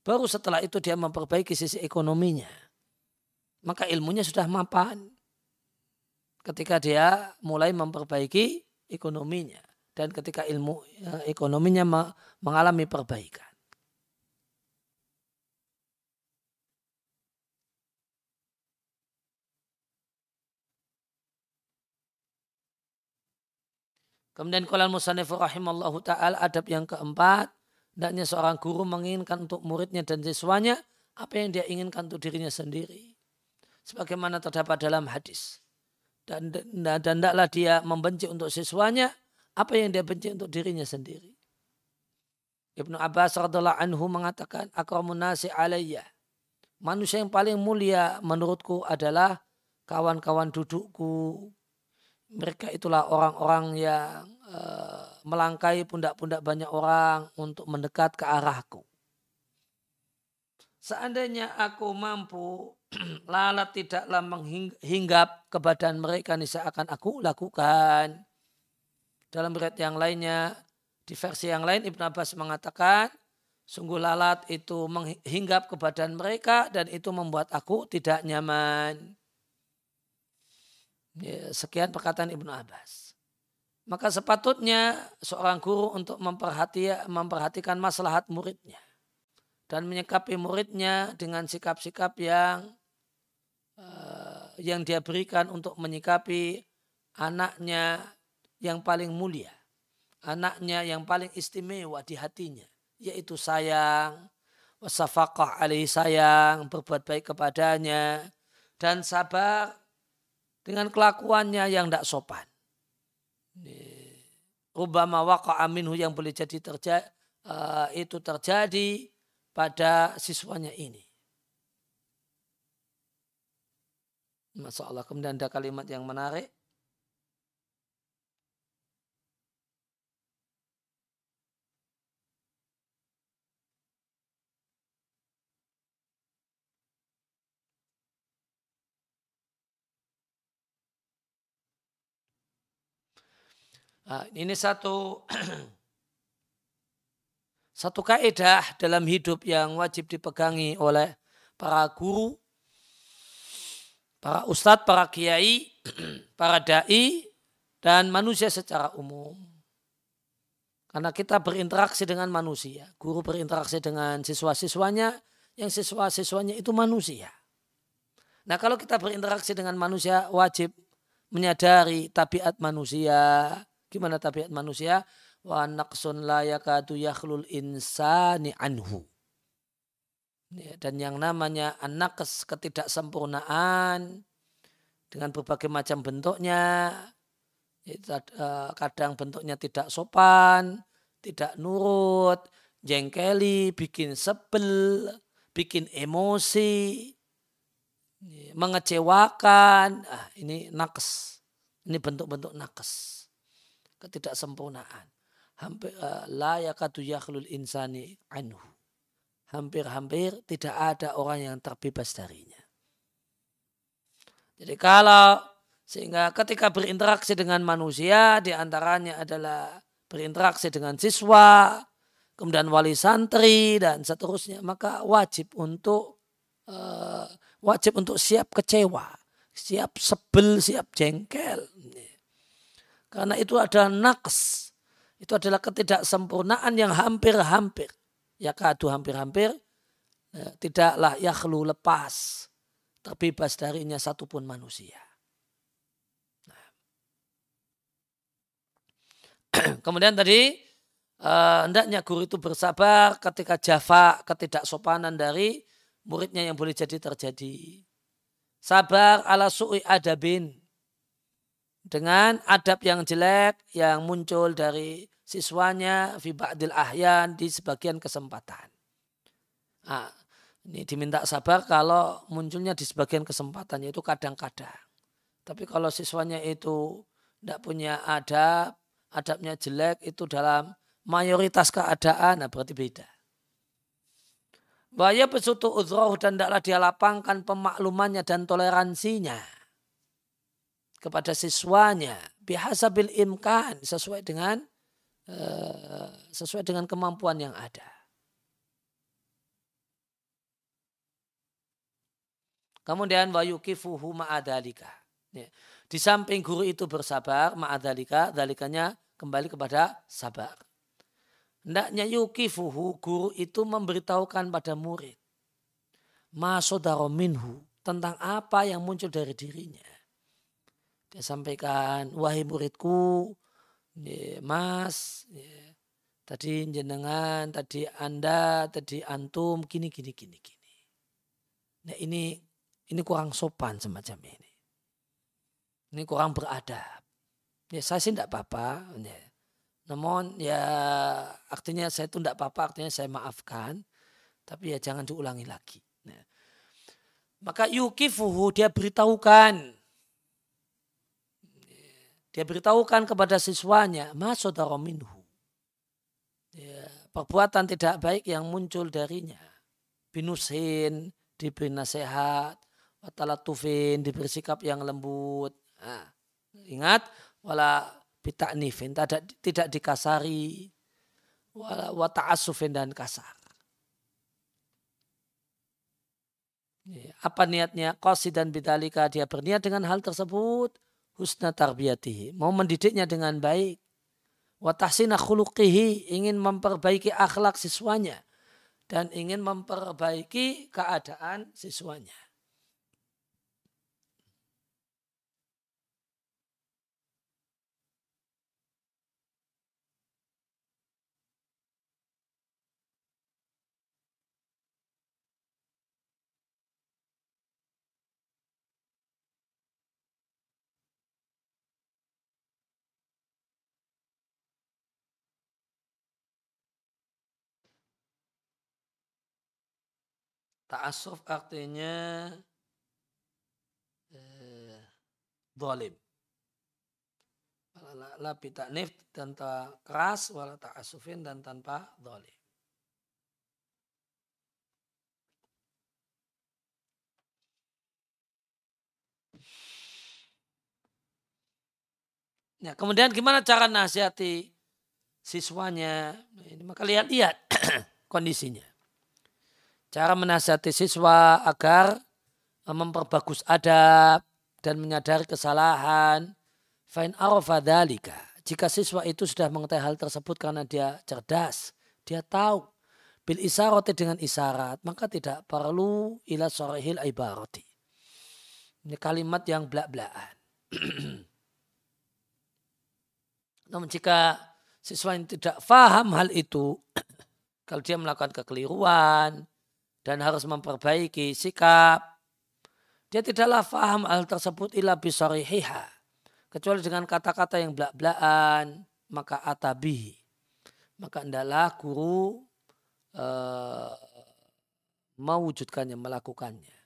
Baru setelah itu dia memperbaiki sisi ekonominya. Maka ilmunya sudah mapan. Ketika dia mulai memperbaiki ekonominya dan ketika ilmu ya, ekonominya mengalami perbaikan. Kemudian kalau musannif rahimallahu taala adab yang keempat, hendaknya seorang guru menginginkan untuk muridnya dan siswanya apa yang dia inginkan untuk dirinya sendiri. Sebagaimana terdapat dalam hadis. Dan dan hendaklah dia membenci untuk siswanya apa yang dia benci untuk dirinya sendiri. Ibnu Abbas radhiallahu anhu mengatakan, akramun nasi alayya. Manusia yang paling mulia menurutku adalah kawan-kawan dudukku. Mereka itulah orang-orang yang uh, melangkai pundak-pundak banyak orang untuk mendekat ke arahku. Seandainya aku mampu lalat tidaklah menghinggap ke badan mereka niscaya akan aku lakukan. Dalam riwayat yang lainnya, di versi yang lain Ibn Abbas mengatakan, sungguh lalat itu menghinggap ke badan mereka dan itu membuat aku tidak nyaman. Ya, sekian perkataan Ibnu Abbas. Maka sepatutnya seorang guru untuk memperhati, memperhatikan maslahat muridnya dan menyikapi muridnya dengan sikap-sikap yang uh, yang dia berikan untuk menyikapi anaknya yang paling mulia, anaknya yang paling istimewa di hatinya, yaitu sayang, wasafakah alaihi sayang, berbuat baik kepadanya, dan sabar dengan kelakuannya yang tidak sopan. Rubama waqa'a minhu yang boleh jadi terjadi, eh, itu terjadi pada siswanya ini. Masya Allah. Kemudian ada kalimat yang menarik. Ini satu satu kaidah dalam hidup yang wajib dipegangi oleh para guru, para ustadz, para kiai, para dai, dan manusia secara umum. Karena kita berinteraksi dengan manusia. Guru berinteraksi dengan siswa-siswanya, yang siswa-siswanya itu manusia. Nah kalau kita berinteraksi dengan manusia, wajib menyadari tabiat manusia, Gimana tabiat manusia? Wa naqsun la yakadu yakhlul insani anhu. Ya, dan yang namanya anakes ketidaksempurnaan dengan berbagai macam bentuknya. Eh, kadang bentuknya tidak sopan, tidak nurut, jengkeli, bikin sebel, bikin emosi, mengecewakan. Ah, ini nakes. Ini bentuk-bentuk nakes. Ketidaksempurnaan. Hampir uh, la insani anhu. Hampir-hampir tidak ada orang yang terbebas darinya. Jadi kalau sehingga ketika berinteraksi dengan manusia di antaranya adalah berinteraksi dengan siswa, kemudian wali santri dan seterusnya maka wajib untuk uh, wajib untuk siap kecewa, siap sebel, siap jengkel. Karena itu adalah naqs. Itu adalah ketidaksempurnaan yang hampir-hampir. Ya kadu hampir-hampir. Ya, tidaklah yakhlu lepas terbebas darinya satupun manusia. Nah. Kemudian tadi uh, hendaknya guru itu bersabar ketika jafa ketidaksopanan dari muridnya yang boleh jadi terjadi. Sabar ala su'i adabin. Dengan adab yang jelek yang muncul dari siswanya fi ba'dil ahyan di sebagian kesempatan. Nah, ini diminta sabar kalau munculnya di sebagian kesempatan yaitu kadang-kadang. Tapi kalau siswanya itu tidak punya adab, adabnya jelek itu dalam mayoritas keadaan, nah berarti beda. Bahaya pesutu udhroh dan tidaklah dia lapangkan pemaklumannya dan toleransinya kepada siswanya biasa bil imkan sesuai dengan uh, sesuai dengan kemampuan yang ada. Kemudian wayukifuhu ma'adalika. Ya. Di samping guru itu bersabar, ma'adalika, dalikanya kembali kepada sabar. Hendaknya yukifuhu, guru itu memberitahukan pada murid. Masodaro minhu, tentang apa yang muncul dari dirinya. Dia sampaikan, wahai muridku, ya, mas, ya, tadi jenengan, tadi anda, tadi antum, gini, gini, gini, gini. Nah ini ini kurang sopan semacam ini. Ini kurang beradab. Ya saya sih tidak apa-apa. Ya. Namun ya artinya saya itu tidak apa-apa, artinya saya maafkan. Tapi ya jangan diulangi lagi. Ya. Maka yukifuhu dia beritahukan. Dia beritahukan kepada siswanya, masodaro minhu. Ya, perbuatan tidak baik yang muncul darinya. Binusin, diberi nasihat, watalatufin diberi sikap yang lembut. Nah, ingat wala bitaknifin tidak tidak dikasari wala wata'asufin dan kasar. Apa niatnya? Qasi dan bidalika dia berniat dengan hal tersebut husna tarbiyatihi. Mau mendidiknya dengan baik. Watahsina khuluqihi ingin memperbaiki akhlak siswanya dan ingin memperbaiki keadaan siswanya. Ta'asuf artinya eh, dolim. La, bitaknif tanpa keras, wala ta'asufin dan tanpa dolim. Ya, kemudian gimana cara nasihati siswanya? Ini maka lihat-lihat kondisinya. Cara menasihati siswa agar eh, memperbagus adab dan menyadari kesalahan. Fain arafadhalika. Jika siswa itu sudah mengetahui hal tersebut karena dia cerdas, dia tahu bil isarati dengan isyarat, maka tidak perlu ila sorehil ibarati. Ini kalimat yang belak-belakan. Namun jika siswa yang tidak faham hal itu, kalau dia melakukan kekeliruan, dan harus memperbaiki sikap Dia tidaklah faham hal tersebut ila bisarihiha. Kecuali dengan kata-kata yang belak-belakan, maka atabi. Maka adalah guru uh, mewujudkannya, melakukannya.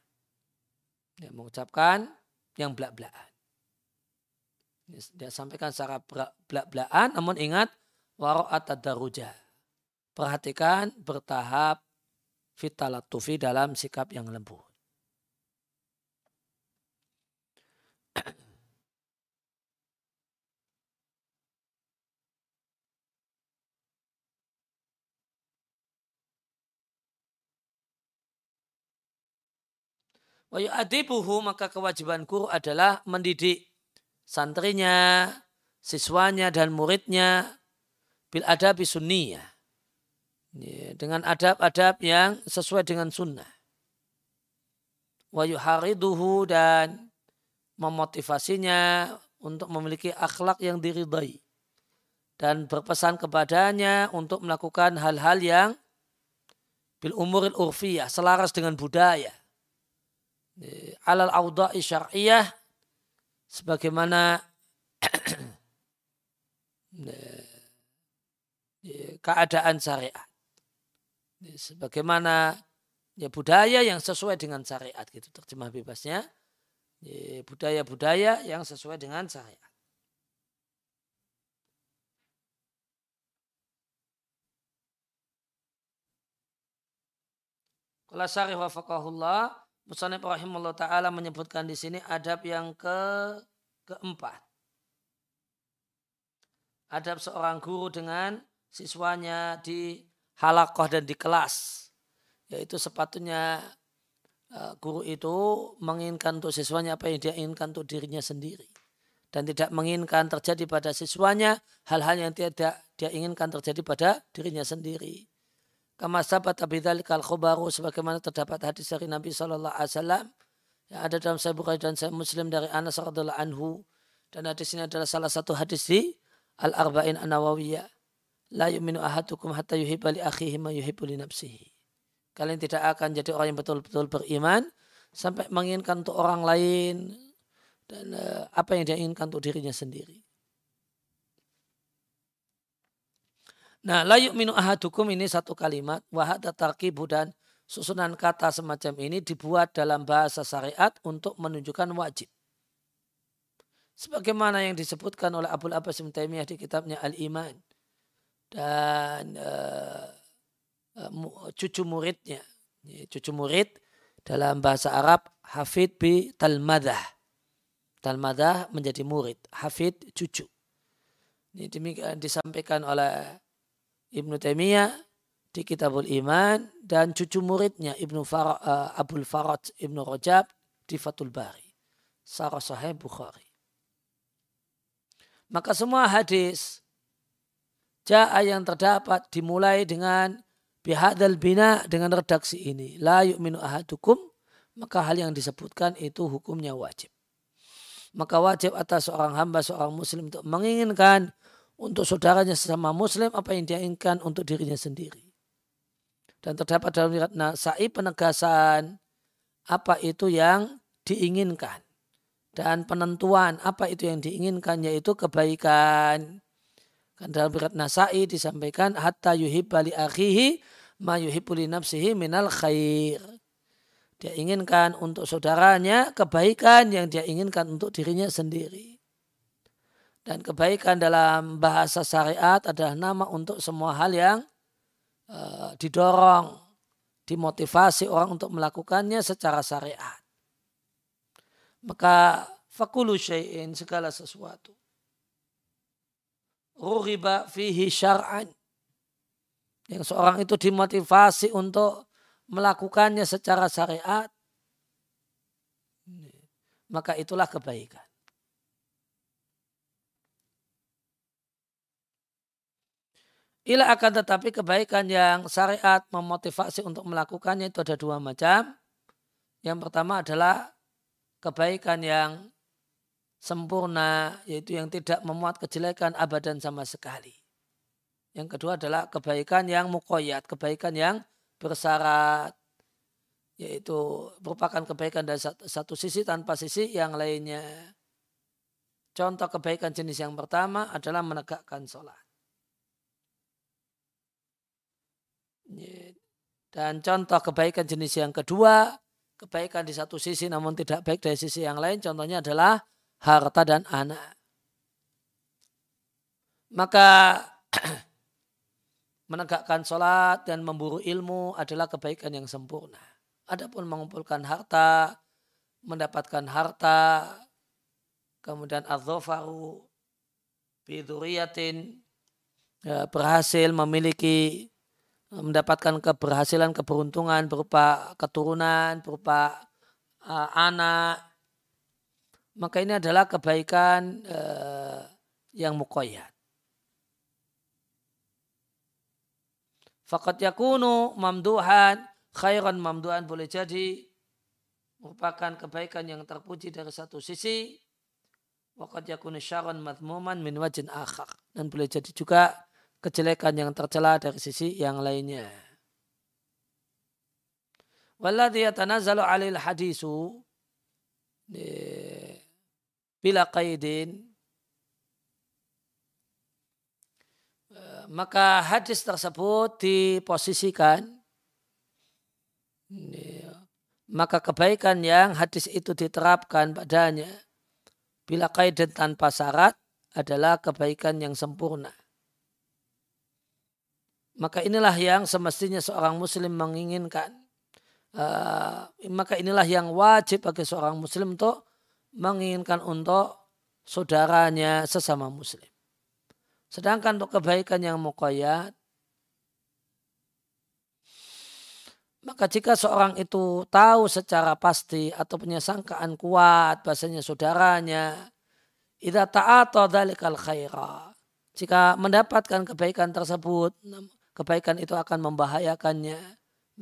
Ya, mengucapkan yang belak-belakan. Dia sampaikan secara belak-belakan, namun ingat waro'at daruja. Perhatikan bertahap fitalatufi dalam sikap yang lembut. Wa yu'adibuhu maka kewajiban guru adalah mendidik santrinya, siswanya dan muridnya bil adabi sunniyah. Dengan adab-adab yang sesuai dengan sunnah. Wa yuhariduhu dan memotivasinya untuk memiliki akhlak yang diridai. Dan berpesan kepadanya untuk melakukan hal-hal yang bil umuril urfiyah, selaras dengan budaya alal awda'i syar'iyah sebagaimana keadaan syariat. Sebagaimana ya, budaya yang sesuai dengan syariat gitu terjemah bebasnya. Budaya-budaya yang sesuai dengan syariat. Kalau syarif wafakahullah Musanib rahimahullah ta'ala menyebutkan di sini adab yang ke keempat. Adab seorang guru dengan siswanya di halakoh dan di kelas. Yaitu sepatunya e, guru itu menginginkan untuk siswanya apa yang dia inginkan untuk dirinya sendiri. Dan tidak menginginkan terjadi pada siswanya hal-hal yang tidak dia inginkan terjadi pada dirinya sendiri. Kama sabat abidzalikal khobaru sebagaimana terdapat hadis dari Nabi Wasallam yang ada dalam Sahih Bukhari dan Sahih Muslim dari Anas radhiallahu anhu dan hadis ini adalah salah satu hadis di Al Arba'in An Nawawiyah. La yu'minu ahadukum hatta yuhibba li akhihi ma yuhibbu li nafsihi. Kalian tidak akan jadi orang yang betul-betul beriman sampai menginginkan untuk orang lain dan uh, apa yang dia inginkan untuk dirinya sendiri. Nah, layuk minu ahadukum ini satu kalimat. Wahada tarkibu dan susunan kata semacam ini dibuat dalam bahasa syariat untuk menunjukkan wajib. Sebagaimana yang disebutkan oleh Abu Abbas Taimiyah di kitabnya Al-Iman. Dan uh, cucu muridnya. Cucu murid dalam bahasa Arab Hafid bi Talmadah. Talmadah menjadi murid. Hafid cucu. Ini demikian disampaikan oleh Ibnu Taimiyah di Kitabul Iman dan cucu muridnya Ibnu Far, uh, Abdul Farad Ibnu Rajab di Fatul Bari. Sarah Sahih Bukhari. Maka semua hadis Ja'a yang terdapat dimulai dengan bihadal bina dengan redaksi ini. La yu'minu ahadukum. Maka hal yang disebutkan itu hukumnya wajib. Maka wajib atas seorang hamba, seorang muslim untuk menginginkan untuk saudaranya sesama muslim apa yang dia inginkan untuk dirinya sendiri. Dan terdapat dalam riwayat Nasai penegasan apa itu yang diinginkan. Dan penentuan apa itu yang diinginkan yaitu kebaikan. Kan dalam riwayat Nasai disampaikan hatta yuhibba li akhihi ma yuhibbu li nafsihi minal khair. Dia inginkan untuk saudaranya kebaikan yang dia inginkan untuk dirinya sendiri. Dan kebaikan dalam bahasa syariat adalah nama untuk semua hal yang uh, didorong, dimotivasi orang untuk melakukannya secara syariat. Maka fakulu syai'in segala sesuatu. Ruriba fihi syar'an. Yang seorang itu dimotivasi untuk melakukannya secara syariat. Maka itulah kebaikan. Ila akan tetapi kebaikan yang syariat memotivasi untuk melakukannya itu ada dua macam. Yang pertama adalah kebaikan yang sempurna, yaitu yang tidak memuat kejelekan abadan sama sekali. Yang kedua adalah kebaikan yang mukoyat, kebaikan yang bersyarat. yaitu merupakan kebaikan dari satu sisi tanpa sisi yang lainnya. Contoh kebaikan jenis yang pertama adalah menegakkan sholat. Dan contoh kebaikan jenis yang kedua, kebaikan di satu sisi namun tidak baik dari sisi yang lain, contohnya adalah harta dan anak. Maka menegakkan sholat dan memburu ilmu adalah kebaikan yang sempurna. Adapun mengumpulkan harta, mendapatkan harta, kemudian adzofaru, biduriyatin, ya, berhasil memiliki, mendapatkan keberhasilan, keberuntungan berupa keturunan, berupa uh, anak, maka ini adalah kebaikan uh, yang mukoyat. Fakat yakunu mamduhan khairan mamduan boleh jadi merupakan kebaikan yang terpuji dari satu sisi waqad yakunu syarran madmuman min wajin akhar dan boleh jadi juga kejelekan yang tercela dari sisi yang lainnya. Walladhi yatanazzalu 'alil hadisu bila qaidin maka hadis tersebut diposisikan maka kebaikan yang hadis itu diterapkan padanya bila kaidan tanpa syarat adalah kebaikan yang sempurna. Maka inilah yang semestinya seorang muslim menginginkan. Uh, maka inilah yang wajib bagi seorang muslim untuk menginginkan untuk saudaranya sesama muslim. Sedangkan untuk kebaikan yang muqayyad Maka jika seorang itu tahu secara pasti atau punya sangkaan kuat bahasanya saudaranya, idza ta'ata dzalikal khaira. Jika mendapatkan kebaikan tersebut, kebaikan itu akan membahayakannya,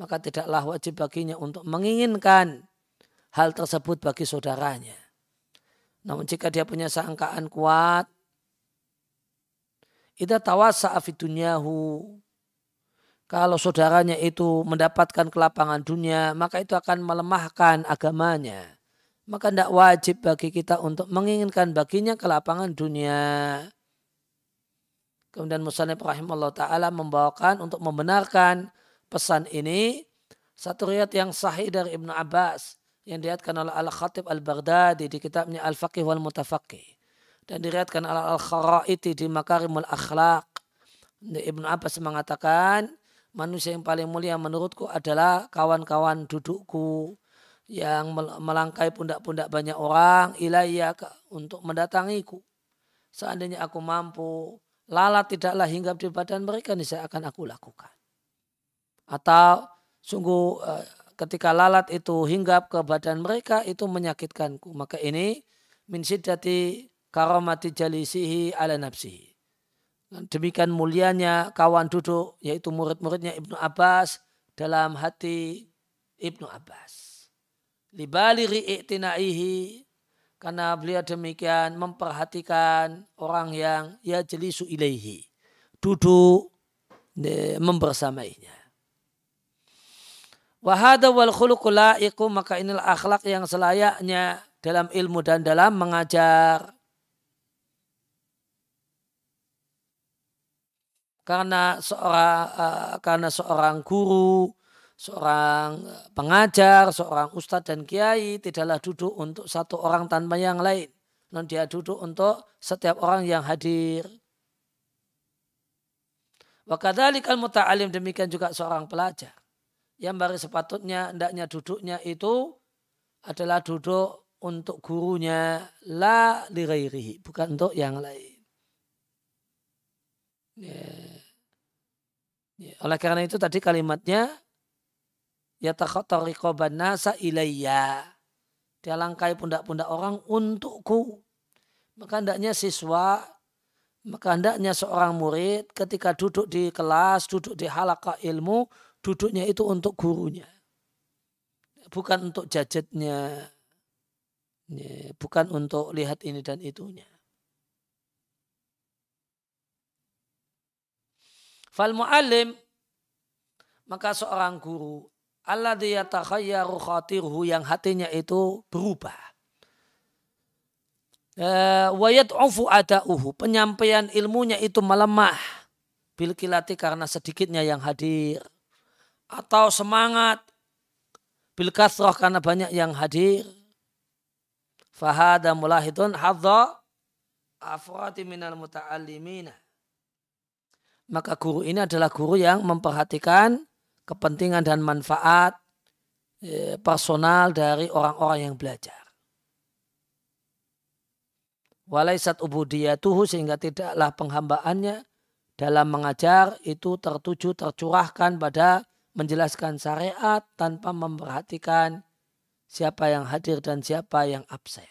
maka tidaklah wajib baginya untuk menginginkan hal tersebut bagi saudaranya. Namun jika dia punya sangkaan kuat, idza tawassa'a fi dunyahu kalau saudaranya itu mendapatkan kelapangan dunia, maka itu akan melemahkan agamanya. Maka tidak wajib bagi kita untuk menginginkan baginya kelapangan dunia. Kemudian Musanib rahimahullah ta'ala membawakan untuk membenarkan pesan ini. Satu riat yang sahih dari Ibnu Abbas yang diriatkan oleh Al-Khatib Al-Baghdadi di kitabnya Al-Faqih wal Mutafaqih. Dan diriatkan oleh Al-Kharaiti di Makarimul Akhlaq. Ibnu Abbas mengatakan, manusia yang paling mulia menurutku adalah kawan-kawan dudukku yang melangkai pundak-pundak banyak orang ilayya untuk mendatangiku. Seandainya aku mampu, lalat tidaklah hinggap di badan mereka, ini saya akan aku lakukan. Atau sungguh eh, ketika lalat itu hinggap ke badan mereka itu menyakitkanku. Maka ini min siddati karomati jalisihi ala nafsihi Demikian mulianya kawan duduk yaitu murid-muridnya Ibnu Abbas dalam hati Ibnu Abbas. Libali ri'tinaihi karena beliau demikian memperhatikan orang yang ya jelisu ilaihi. Duduk membersamainya. Wahada wal khuluqul maka inilah akhlak yang selayaknya dalam ilmu dan dalam mengajar. karena seorang uh, karena seorang guru, seorang pengajar, seorang ustadz dan kiai tidaklah duduk untuk satu orang tanpa yang lain. Non dia duduk untuk setiap orang yang hadir. Wakadalikal muta'alim demikian juga seorang pelajar. Yang baru sepatutnya hendaknya duduknya itu adalah duduk untuk gurunya la lirairihi, bukan untuk yang lain. Ya. Ya. Oleh karena itu tadi kalimatnya ya takhattariqaban nasa ilayya. Dia langkai pundak-pundak orang untukku. Maka hendaknya siswa, maka hendaknya seorang murid ketika duduk di kelas, duduk di halaka ilmu, duduknya itu untuk gurunya. Bukan untuk jajetnya. Ya, bukan untuk lihat ini dan itunya. Fal mu'alim maka seorang guru alladhi yatakhayyaru khatirhu yang hatinya itu berubah. Eh, wa yad'ufu ada'uhu penyampaian ilmunya itu melemah bil kilati karena sedikitnya yang hadir atau semangat. Bil kasroh karena banyak yang hadir. Fahada mulahidun hadza afrati minal muta'allimina. Maka guru ini adalah guru yang memperhatikan kepentingan dan manfaat eh, personal dari orang-orang yang belajar. Walaisat ubudiyatuhu sehingga tidaklah penghambaannya dalam mengajar itu tertuju tercurahkan pada menjelaskan syariat tanpa memperhatikan siapa yang hadir dan siapa yang absen.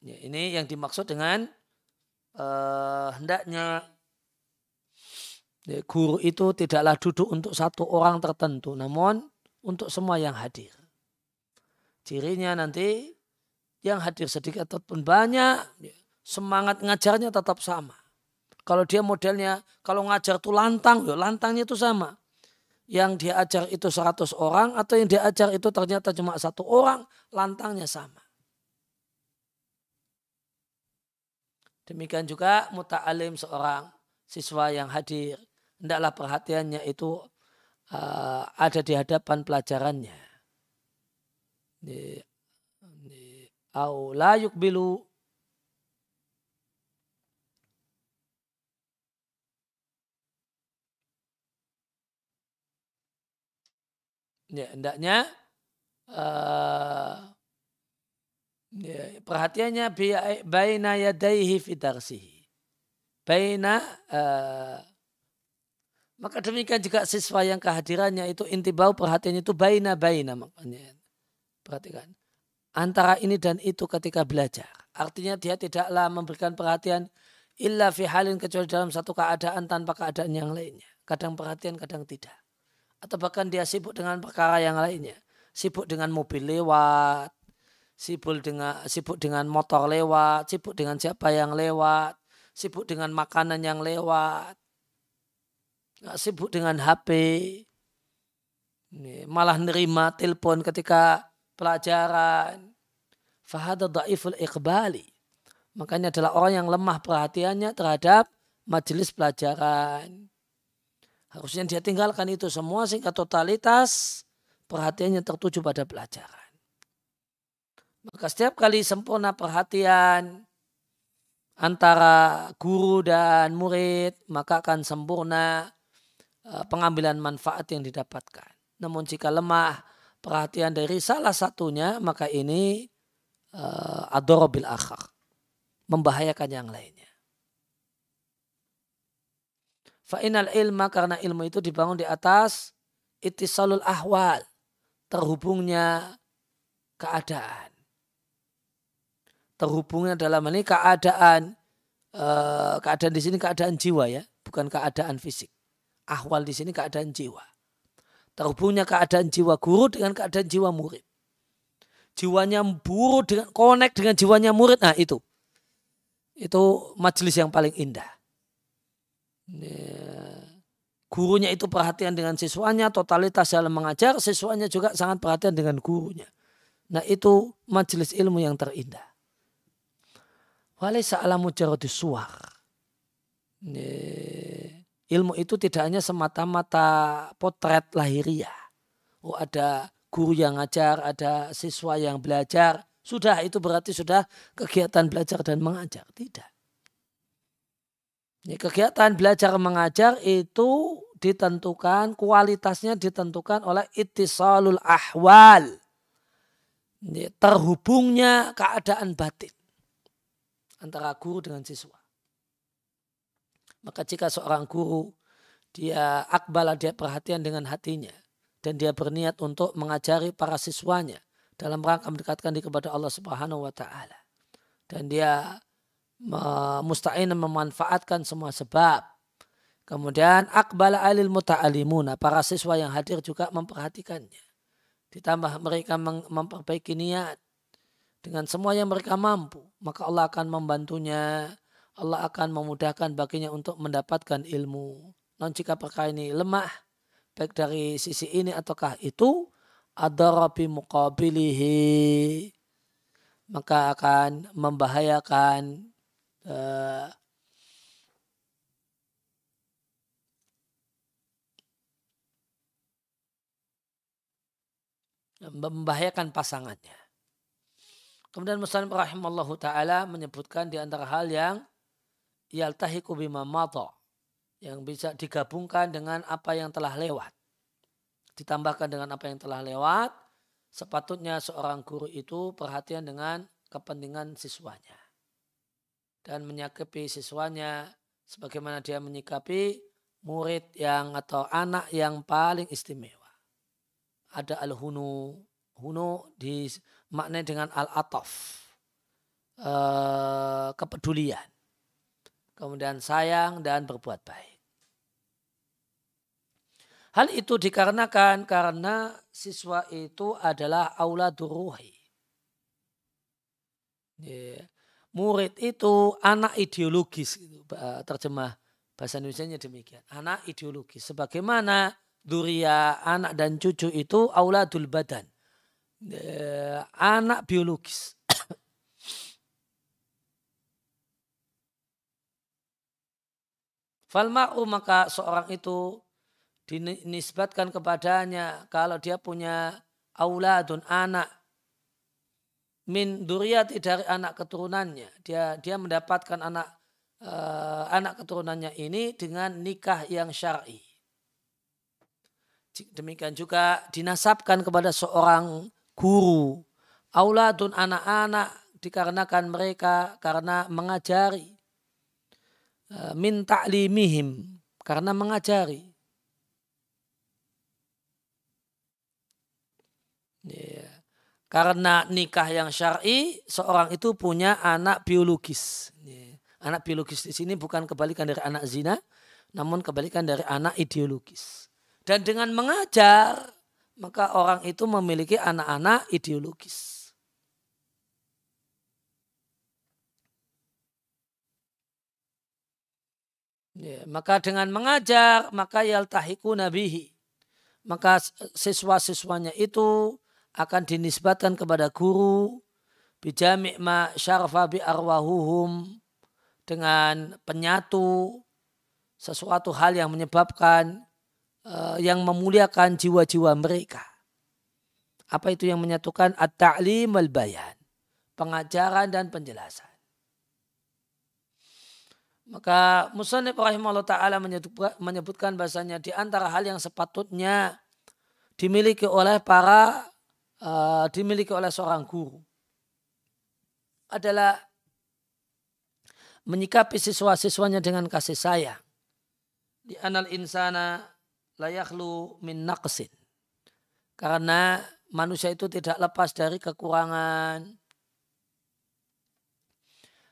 Ya, ini yang dimaksud dengan uh, hendaknya Ya, guru itu tidaklah duduk untuk satu orang tertentu, namun untuk semua yang hadir. Cirinya nanti yang hadir sedikit ataupun banyak, ya, semangat ngajarnya tetap sama. Kalau dia modelnya, kalau ngajar itu lantang, ya lantangnya itu sama. Yang dia ajar itu 100 orang atau yang dia ajar itu ternyata cuma satu orang, lantangnya sama. Demikian juga muta'alim seorang siswa yang hadir hendaklah perhatiannya itu uh, ada di hadapan pelajarannya. Au la yukbilu ya hendaknya uh, ya, perhatiannya baina yadaihi fi darsihi baina uh, maka demikian juga siswa yang kehadirannya itu inti bau perhatian itu baina baina makanya. Perhatikan. Antara ini dan itu ketika belajar. Artinya dia tidaklah memberikan perhatian illa fi halin kecuali dalam satu keadaan tanpa keadaan yang lainnya. Kadang perhatian, kadang tidak. Atau bahkan dia sibuk dengan perkara yang lainnya. Sibuk dengan mobil lewat, sibuk dengan sibuk dengan motor lewat, sibuk dengan siapa yang lewat, sibuk dengan makanan yang lewat, sibuk dengan HP, malah nerima telepon ketika pelajaran. Fahada da'iful iqbali. Makanya adalah orang yang lemah perhatiannya terhadap majelis pelajaran. Harusnya dia tinggalkan itu semua sehingga totalitas perhatiannya tertuju pada pelajaran. Maka setiap kali sempurna perhatian antara guru dan murid, maka akan sempurna Eh, pengambilan manfaat yang didapatkan. Namun jika lemah perhatian dari salah satunya maka ini uh, adorobil akhar. Membahayakan yang lainnya. Fa'inal ilma karena ilmu itu dibangun di atas itisalul ahwal. Terhubungnya keadaan. Terhubungnya dalam ini keadaan uh, keadaan di sini keadaan jiwa ya, bukan keadaan fisik ahwal di sini keadaan jiwa. Terhubungnya keadaan jiwa guru dengan keadaan jiwa murid. Jiwanya buruk dengan connect dengan jiwanya murid. Nah itu. Itu majelis yang paling indah. Gurunya itu perhatian dengan siswanya, totalitas dalam mengajar, siswanya juga sangat perhatian dengan gurunya. Nah itu majelis ilmu yang terindah. Walaysa ala mujarradi suar ilmu itu tidak hanya semata-mata potret lahiriah. Oh ada guru yang ngajar, ada siswa yang belajar. Sudah itu berarti sudah kegiatan belajar dan mengajar. Tidak. Ini kegiatan belajar mengajar itu ditentukan, kualitasnya ditentukan oleh itisalul ahwal. Ini terhubungnya keadaan batin antara guru dengan siswa. Maka jika seorang guru dia akbala dia perhatian dengan hatinya dan dia berniat untuk mengajari para siswanya dalam rangka mendekatkan diri kepada Allah Subhanahu wa taala. Dan dia musta'in memanfaatkan semua sebab. Kemudian akbala alil muta'alimuna, para siswa yang hadir juga memperhatikannya. Ditambah mereka memperbaiki niat dengan semua yang mereka mampu, maka Allah akan membantunya Allah akan memudahkan baginya untuk mendapatkan ilmu. Non jika perkara ini lemah, baik dari sisi ini ataukah itu adarabi muqabilihi maka akan membahayakan uh, membahayakan pasangannya. Kemudian Muslim rahimallahu taala menyebutkan di antara hal yang yaltahiku bima mata yang bisa digabungkan dengan apa yang telah lewat. Ditambahkan dengan apa yang telah lewat, sepatutnya seorang guru itu perhatian dengan kepentingan siswanya. Dan menyikapi siswanya sebagaimana dia menyikapi murid yang atau anak yang paling istimewa ada al-hunu. Hunu dimaknai dengan al-ataf. Uh, kepedulian. Kemudian sayang dan berbuat baik. Hal itu dikarenakan karena siswa itu adalah aula duruhi. Yeah. Murid itu anak ideologis, terjemah bahasa Indonesia demikian. Anak ideologis. Sebagaimana duria anak dan cucu itu auladul badan. Anak biologis. Falma'u maka seorang itu dinisbatkan kepadanya kalau dia punya auladun anak min duriyati dari anak keturunannya dia dia mendapatkan anak uh, anak keturunannya ini dengan nikah yang syar'i Demikian juga dinasabkan kepada seorang guru. Auladun anak-anak dikarenakan mereka karena mengajari. E, min ta'limihim karena mengajari. Ya. Karena nikah yang syar'i, seorang itu punya anak biologis. Anak biologis di sini bukan kebalikan dari anak zina, namun kebalikan dari anak ideologis. Dan dengan mengajar, maka orang itu memiliki anak-anak ideologis. Ya, maka dengan mengajar, maka yaltahiku nabihi. Maka siswa-siswanya itu akan dinisbatkan kepada guru bijami' ma syarfa bi arwahuhum dengan penyatu sesuatu hal yang menyebabkan uh, yang memuliakan jiwa-jiwa mereka. Apa itu yang menyatukan at-ta'lim al-bayan, pengajaran dan penjelasan. Maka Musannif rahimahullah ta'ala menyebutkan bahasanya di antara hal yang sepatutnya dimiliki oleh para uh, dimiliki oleh seorang guru adalah menyikapi siswa-siswanya dengan kasih sayang. Di anal insana layaklu min naqsin. Karena manusia itu tidak lepas dari kekurangan.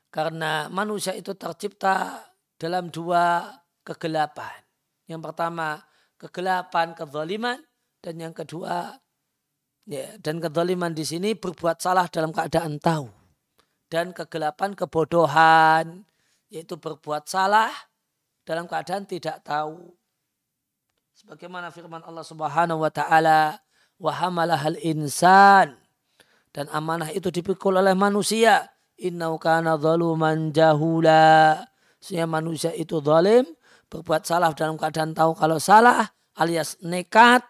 Karena manusia itu tercipta dalam dua kegelapan. Yang pertama kegelapan kezaliman dan yang kedua ya, dan kezaliman di sini berbuat salah dalam keadaan tahu dan kegelapan kebodohan yaitu berbuat salah dalam keadaan tidak tahu Sebagaimana firman Allah Subhanahu wa taala, "Wa hamalahal insan." Dan amanah itu dipikul oleh manusia. Innau kana zaluman jahula. Sehingga manusia itu zalim, berbuat salah dalam keadaan tahu kalau salah, alias nekat,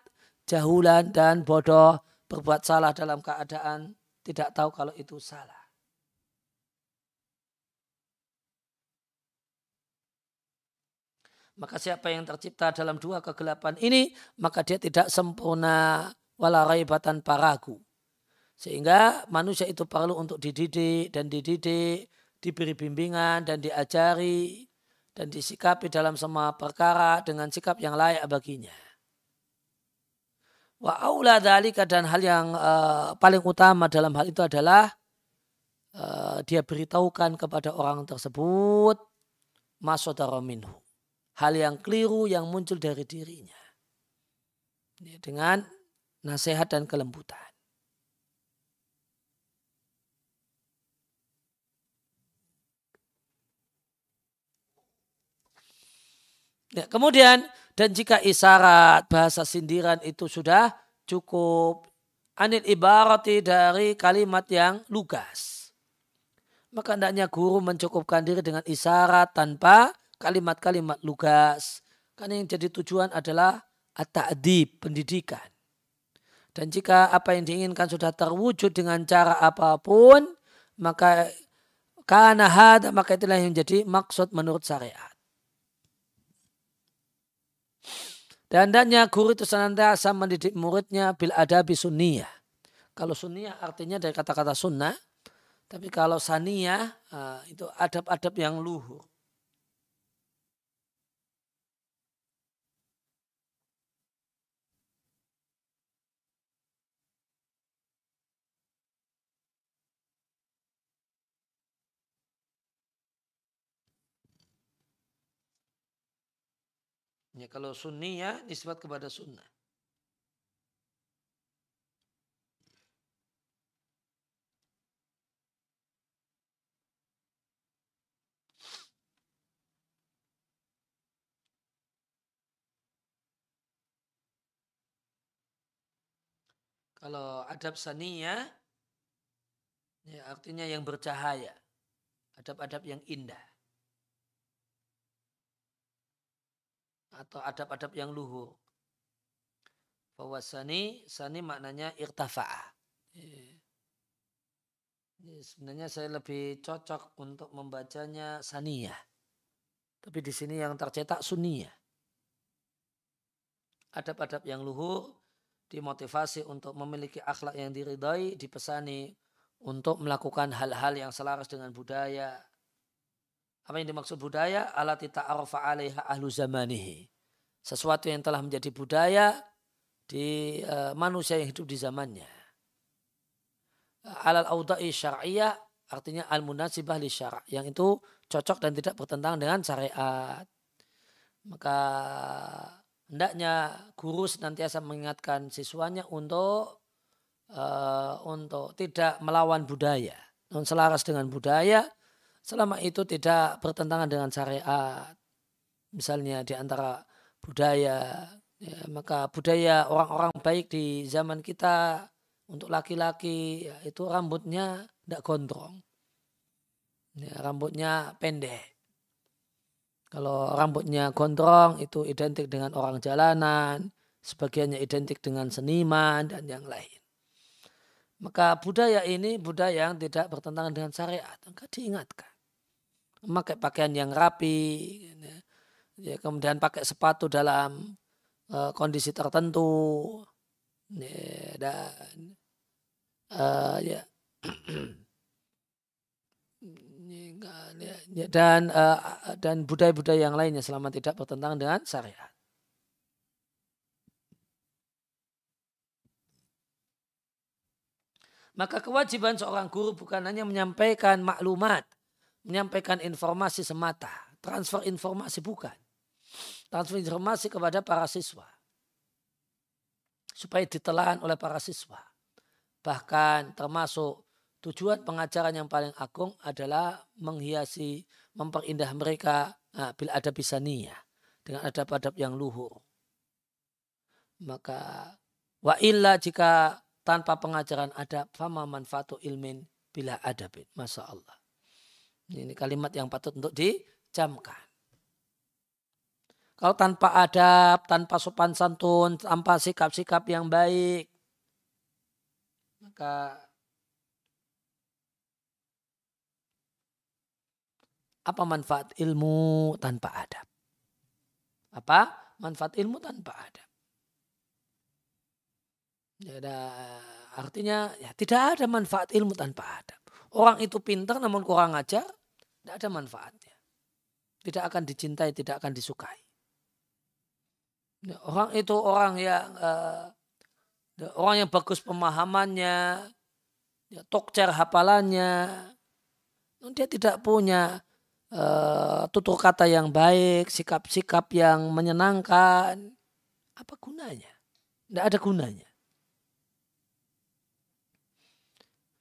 jahulan dan bodoh, berbuat salah dalam keadaan tidak tahu kalau itu salah. Maka siapa yang tercipta dalam dua kegelapan ini, maka dia tidak sempurna wala raibatan paragu. Sehingga manusia itu perlu untuk dididik dan dididik, diberi bimbingan dan diajari dan disikapi dalam semua perkara dengan sikap yang layak baginya. Wa aula dalika dan hal yang uh, paling utama dalam hal itu adalah uh, dia beritahukan kepada orang tersebut masodara minhu hal yang keliru yang muncul dari dirinya. Dengan nasihat dan kelembutan. Ya, kemudian Dan jika isyarat bahasa sindiran itu sudah cukup anil ibarati dari kalimat yang lugas. Maka hendaknya guru mencukupkan diri dengan isyarat tanpa kalimat-kalimat lugas. Karena yang jadi tujuan adalah at-ta'dib, pendidikan. Dan jika apa yang diinginkan sudah terwujud dengan cara apa pun, maka karena had, maka itulah yang jadi maksud menurut syariat. Dan hendaknya guru itu senantiasa mendidik muridnya bil adabi sunniyah. Kalau sunniyah artinya dari kata-kata sunnah. Tapi kalau saniyah ah, itu adab-adab yang luhur. Ya, kalau sunni ya nisbat kepada sunnah. Kalau adab saniya, ya artinya yang bercahaya. Adab-adab yang indah. Atau adab-adab yang luhur. Bahwa sani, sani maknanya irtafa'a. Sebenarnya saya lebih cocok untuk membacanya saniyah. Tapi di sini yang tercetak sunniyah. Adab-adab yang luhur dimotivasi untuk memiliki akhlak yang diridai, dipesani untuk melakukan hal-hal yang selaras dengan budaya, apa yang dimaksud budaya? Alati ta'arofa alaiha ahlu zamanihi. Sesuatu yang telah menjadi budaya di uh, manusia yang hidup di zamannya. Alal auda'i syar'iyah artinya al-munasibah li syara' yang itu cocok dan tidak bertentangan dengan syariat. Maka hendaknya guru senantiasa mengingatkan siswanya untuk uh, untuk tidak melawan budaya, non selaras dengan budaya selama itu tidak bertentangan dengan syariat. Misalnya di antara budaya, ya, maka budaya orang-orang baik di zaman kita untuk laki-laki ya, itu rambutnya tidak gondrong. Ya, rambutnya pendek. Kalau rambutnya gondrong itu identik dengan orang jalanan, sebagiannya identik dengan seniman dan yang lain. Maka budaya ini budaya yang tidak bertentangan dengan syariat. Maka diingatkan memakai pakaian yang rapi, gitu ya. ya, kemudian pakai sepatu dalam uh, kondisi tertentu, ya, dan uh, ya, dan uh, dan budaya-budaya yang lainnya selama tidak bertentangan dengan syariat. Maka kewajiban seorang guru bukan hanya menyampaikan maklumat, menyampaikan informasi semata. Transfer informasi bukan. Transfer informasi kepada para siswa. Supaya ditelan oleh para siswa. Bahkan termasuk tujuan pengajaran yang paling agung adalah menghiasi, memperindah mereka nah, bila ada bisania dengan adab-adab yang luhur. Maka wa illa jika tanpa pengajaran adab fama manfaatu ilmin bila adabin. Masya Allah. Ini kalimat yang patut untuk dijamkan. Kalau tanpa adab, tanpa sopan santun, tanpa sikap-sikap yang baik, maka apa manfaat ilmu tanpa adab? Apa manfaat ilmu tanpa adab? Ya, ada, artinya ya tidak ada manfaat ilmu tanpa adab. Orang itu pintar namun kurang ajar, tidak ada manfaatnya. Tidak akan dicintai, tidak akan disukai. Ya, orang itu orang yang uh, orang yang bagus pemahamannya, ya, tokcer hafalannya, dia tidak punya uh, tutur kata yang baik, sikap-sikap yang menyenangkan. Apa gunanya? Tidak ada gunanya.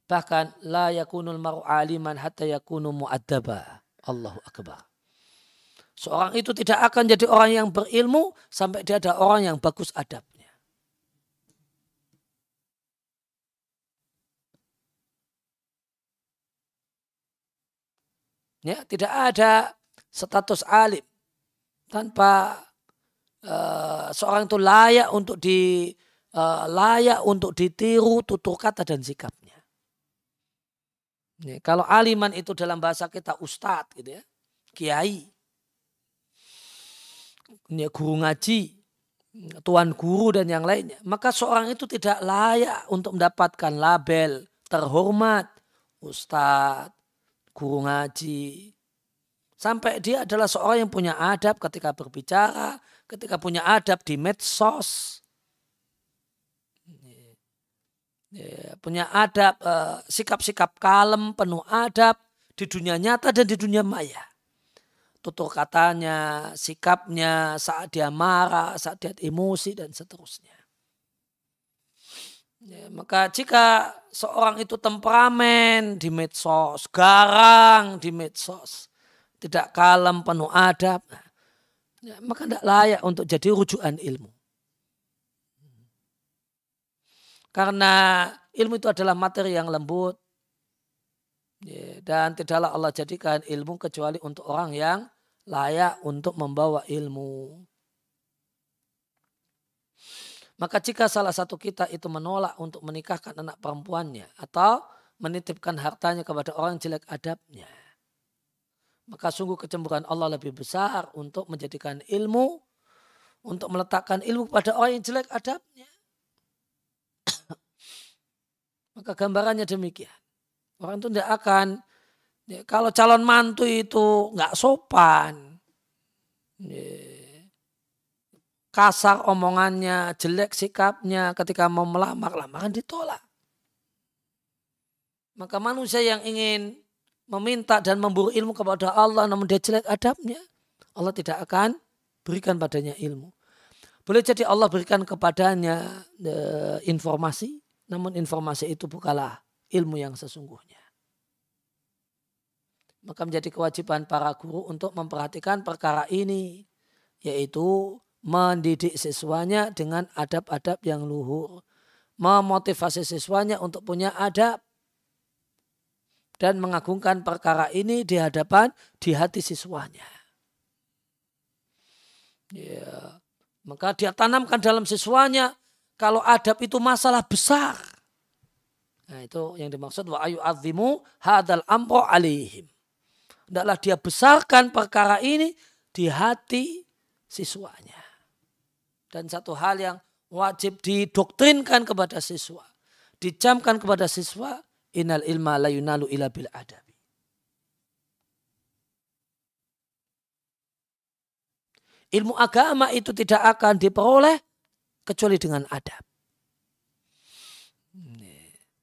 Bahkan la yakunul maru aliman hatta yakunu mu'addaba. Allahu akbar. Seorang itu tidak akan jadi orang yang berilmu sampai dia ada orang yang bagus adabnya. Ya, tidak ada status alim tanpa uh, seorang itu layak untuk di uh, layak untuk ditiru tutur kata dan sikapnya. Ya, kalau aliman itu dalam bahasa kita ustadz gitu ya, kiai, ya, guru ngaji, tuan guru dan yang lainnya, maka seorang itu tidak layak untuk mendapatkan label terhormat ustadz, guru ngaji, Sampai dia adalah seorang yang punya adab ketika berbicara, ketika punya adab di medsos. Ya, punya adab, eh, sikap-sikap kalem, penuh adab di dunia nyata dan di dunia maya. Tutur katanya, sikapnya, saat dia marah, saat dia emosi, dan seterusnya. Ya, maka jika seorang itu temperamen di medsos, garang di medsos, tidak kalem, penuh adab, ya, maka tidak layak untuk jadi rujukan ilmu. Karena ilmu itu adalah materi yang lembut, ya, dan tidaklah Allah jadikan ilmu kecuali untuk orang yang layak untuk membawa ilmu. Maka jika salah satu kita itu menolak untuk menikahkan anak perempuannya atau menitipkan hartanya kepada orang jelek adabnya, maka sungguh kecemburuan Allah lebih besar untuk menjadikan ilmu, untuk meletakkan ilmu pada orang yang jelek adabnya. Maka gambarannya demikian. Orang itu tidak akan, ya, kalau calon mantu itu nggak sopan, ya, kasar omongannya, jelek sikapnya ketika mau melamar, lamaran ditolak. Maka manusia yang ingin meminta dan memburu ilmu kepada Allah namun dia jelek adabnya, Allah tidak akan berikan padanya ilmu. Boleh jadi Allah berikan kepadanya e, informasi, namun informasi itu bukanlah ilmu yang sesungguhnya. Maka menjadi kewajiban para guru untuk memperhatikan perkara ini, yaitu mendidik siswanya dengan adab-adab yang luhur. Memotivasi siswanya untuk punya adab dan mengagungkan perkara ini di hadapan di hati siswanya. Ya, maka dia tanamkan dalam siswanya kalau adab itu masalah besar. Nah, itu yang dimaksud wa ayu azimu hadal amro alihim. Hendaklah dia besarkan perkara ini di hati siswanya. Dan satu hal yang wajib didoktrinkan kepada siswa. Dicamkan kepada siswa Innal ilma la yunalu ila bil adabi. Ilmu agama itu tidak akan diperoleh kecuali dengan adab.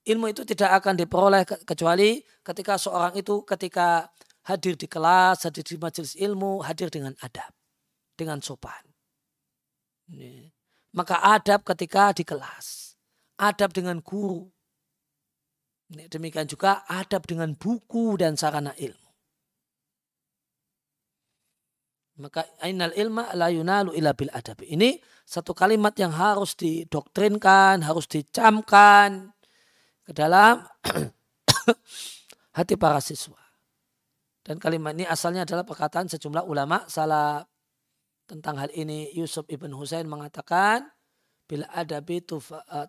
Ilmu itu tidak akan diperoleh kecuali ketika seorang itu ketika hadir di kelas, hadir di majelis ilmu, hadir dengan adab, dengan sopan. Maka adab ketika di kelas, adab dengan guru, Demikian juga adab dengan buku dan sarana ilmu. Maka ainal ilma la yunalu ila bil adab. Ini satu kalimat yang harus didoktrinkan, harus dicamkan ke dalam hati para siswa. Dan kalimat ini asalnya adalah perkataan sejumlah ulama salah tentang hal ini Yusuf ibn Husain mengatakan bila adabi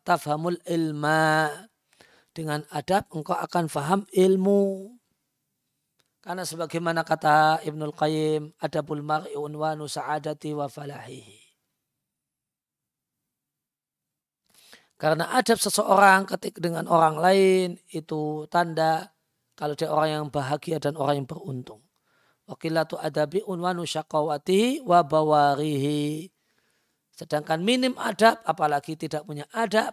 tafhamul ilma dengan adab engkau akan faham ilmu. Karena sebagaimana kata Ibnul Qayyim, adabul mar'i unwanu sa'adati wa falahihi. Karena adab seseorang ketik dengan orang lain itu tanda kalau dia orang yang bahagia dan orang yang beruntung. Wakilatu adabi unwanu syakawati wa bawarihi. Sedangkan minim adab apalagi tidak punya adab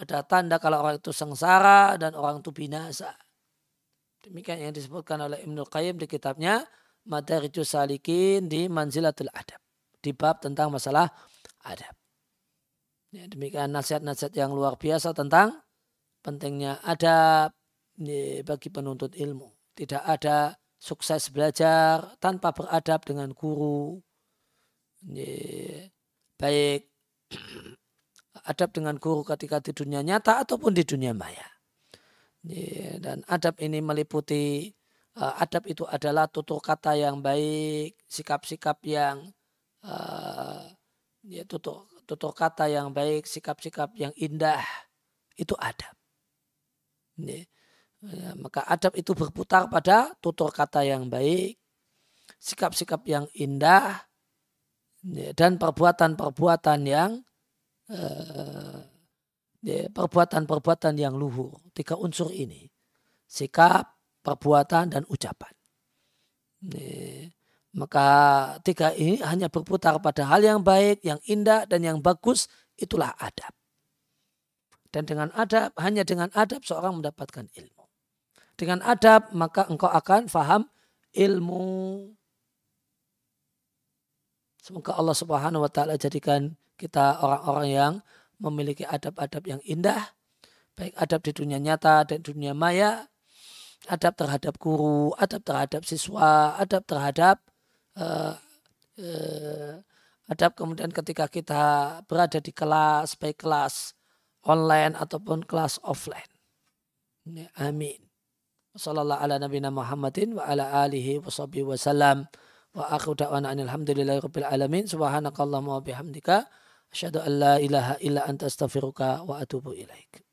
ada tanda kalau orang itu sengsara dan orang itu binasa. Demikian yang disebutkan oleh Ibnu Qayyim di kitabnya Madarijus Salikin di Manzilatul Adab. Di bab tentang masalah adab. Ya, demikian nasihat-nasihat yang luar biasa tentang pentingnya adab bagi penuntut ilmu. Tidak ada sukses belajar tanpa beradab dengan guru. Baik adab dengan guru ketika di dunia nyata ataupun di dunia maya. Dan adab ini meliputi uh, adab itu adalah tutur kata yang baik, sikap-sikap yang uh, ya tutur tutur kata yang baik, sikap-sikap yang indah itu adab. Ya, maka adab itu berputar pada tutur kata yang baik, sikap-sikap yang indah, ya, dan perbuatan-perbuatan yang uh, perbuatan-perbuatan yang luhur. Tiga unsur ini. Sikap, perbuatan, dan ucapan. Maka tiga ini hanya berputar pada hal yang baik, yang indah, dan yang bagus. Itulah adab. Dan dengan adab, hanya dengan adab seorang mendapatkan ilmu. Dengan adab, maka engkau akan faham ilmu. Semoga Allah subhanahu wa ta'ala jadikan kita orang-orang yang memiliki adab-adab yang indah, baik adab di dunia nyata dan dunia maya, adab terhadap guru, adab terhadap siswa, adab terhadap uh, uh, adab kemudian ketika kita berada di kelas, baik kelas online ataupun kelas offline. Amin. Sallallahu ala nabiyina Muhammadin wa ala alihi wa sahbihi wa salam. Wa akhu da'wana alhamdulillahi rabbil alamin. Subhanakallahumma wa bihamdika. Asyhadu an la ilaha illa anta astaghfiruka wa atubu ilaik.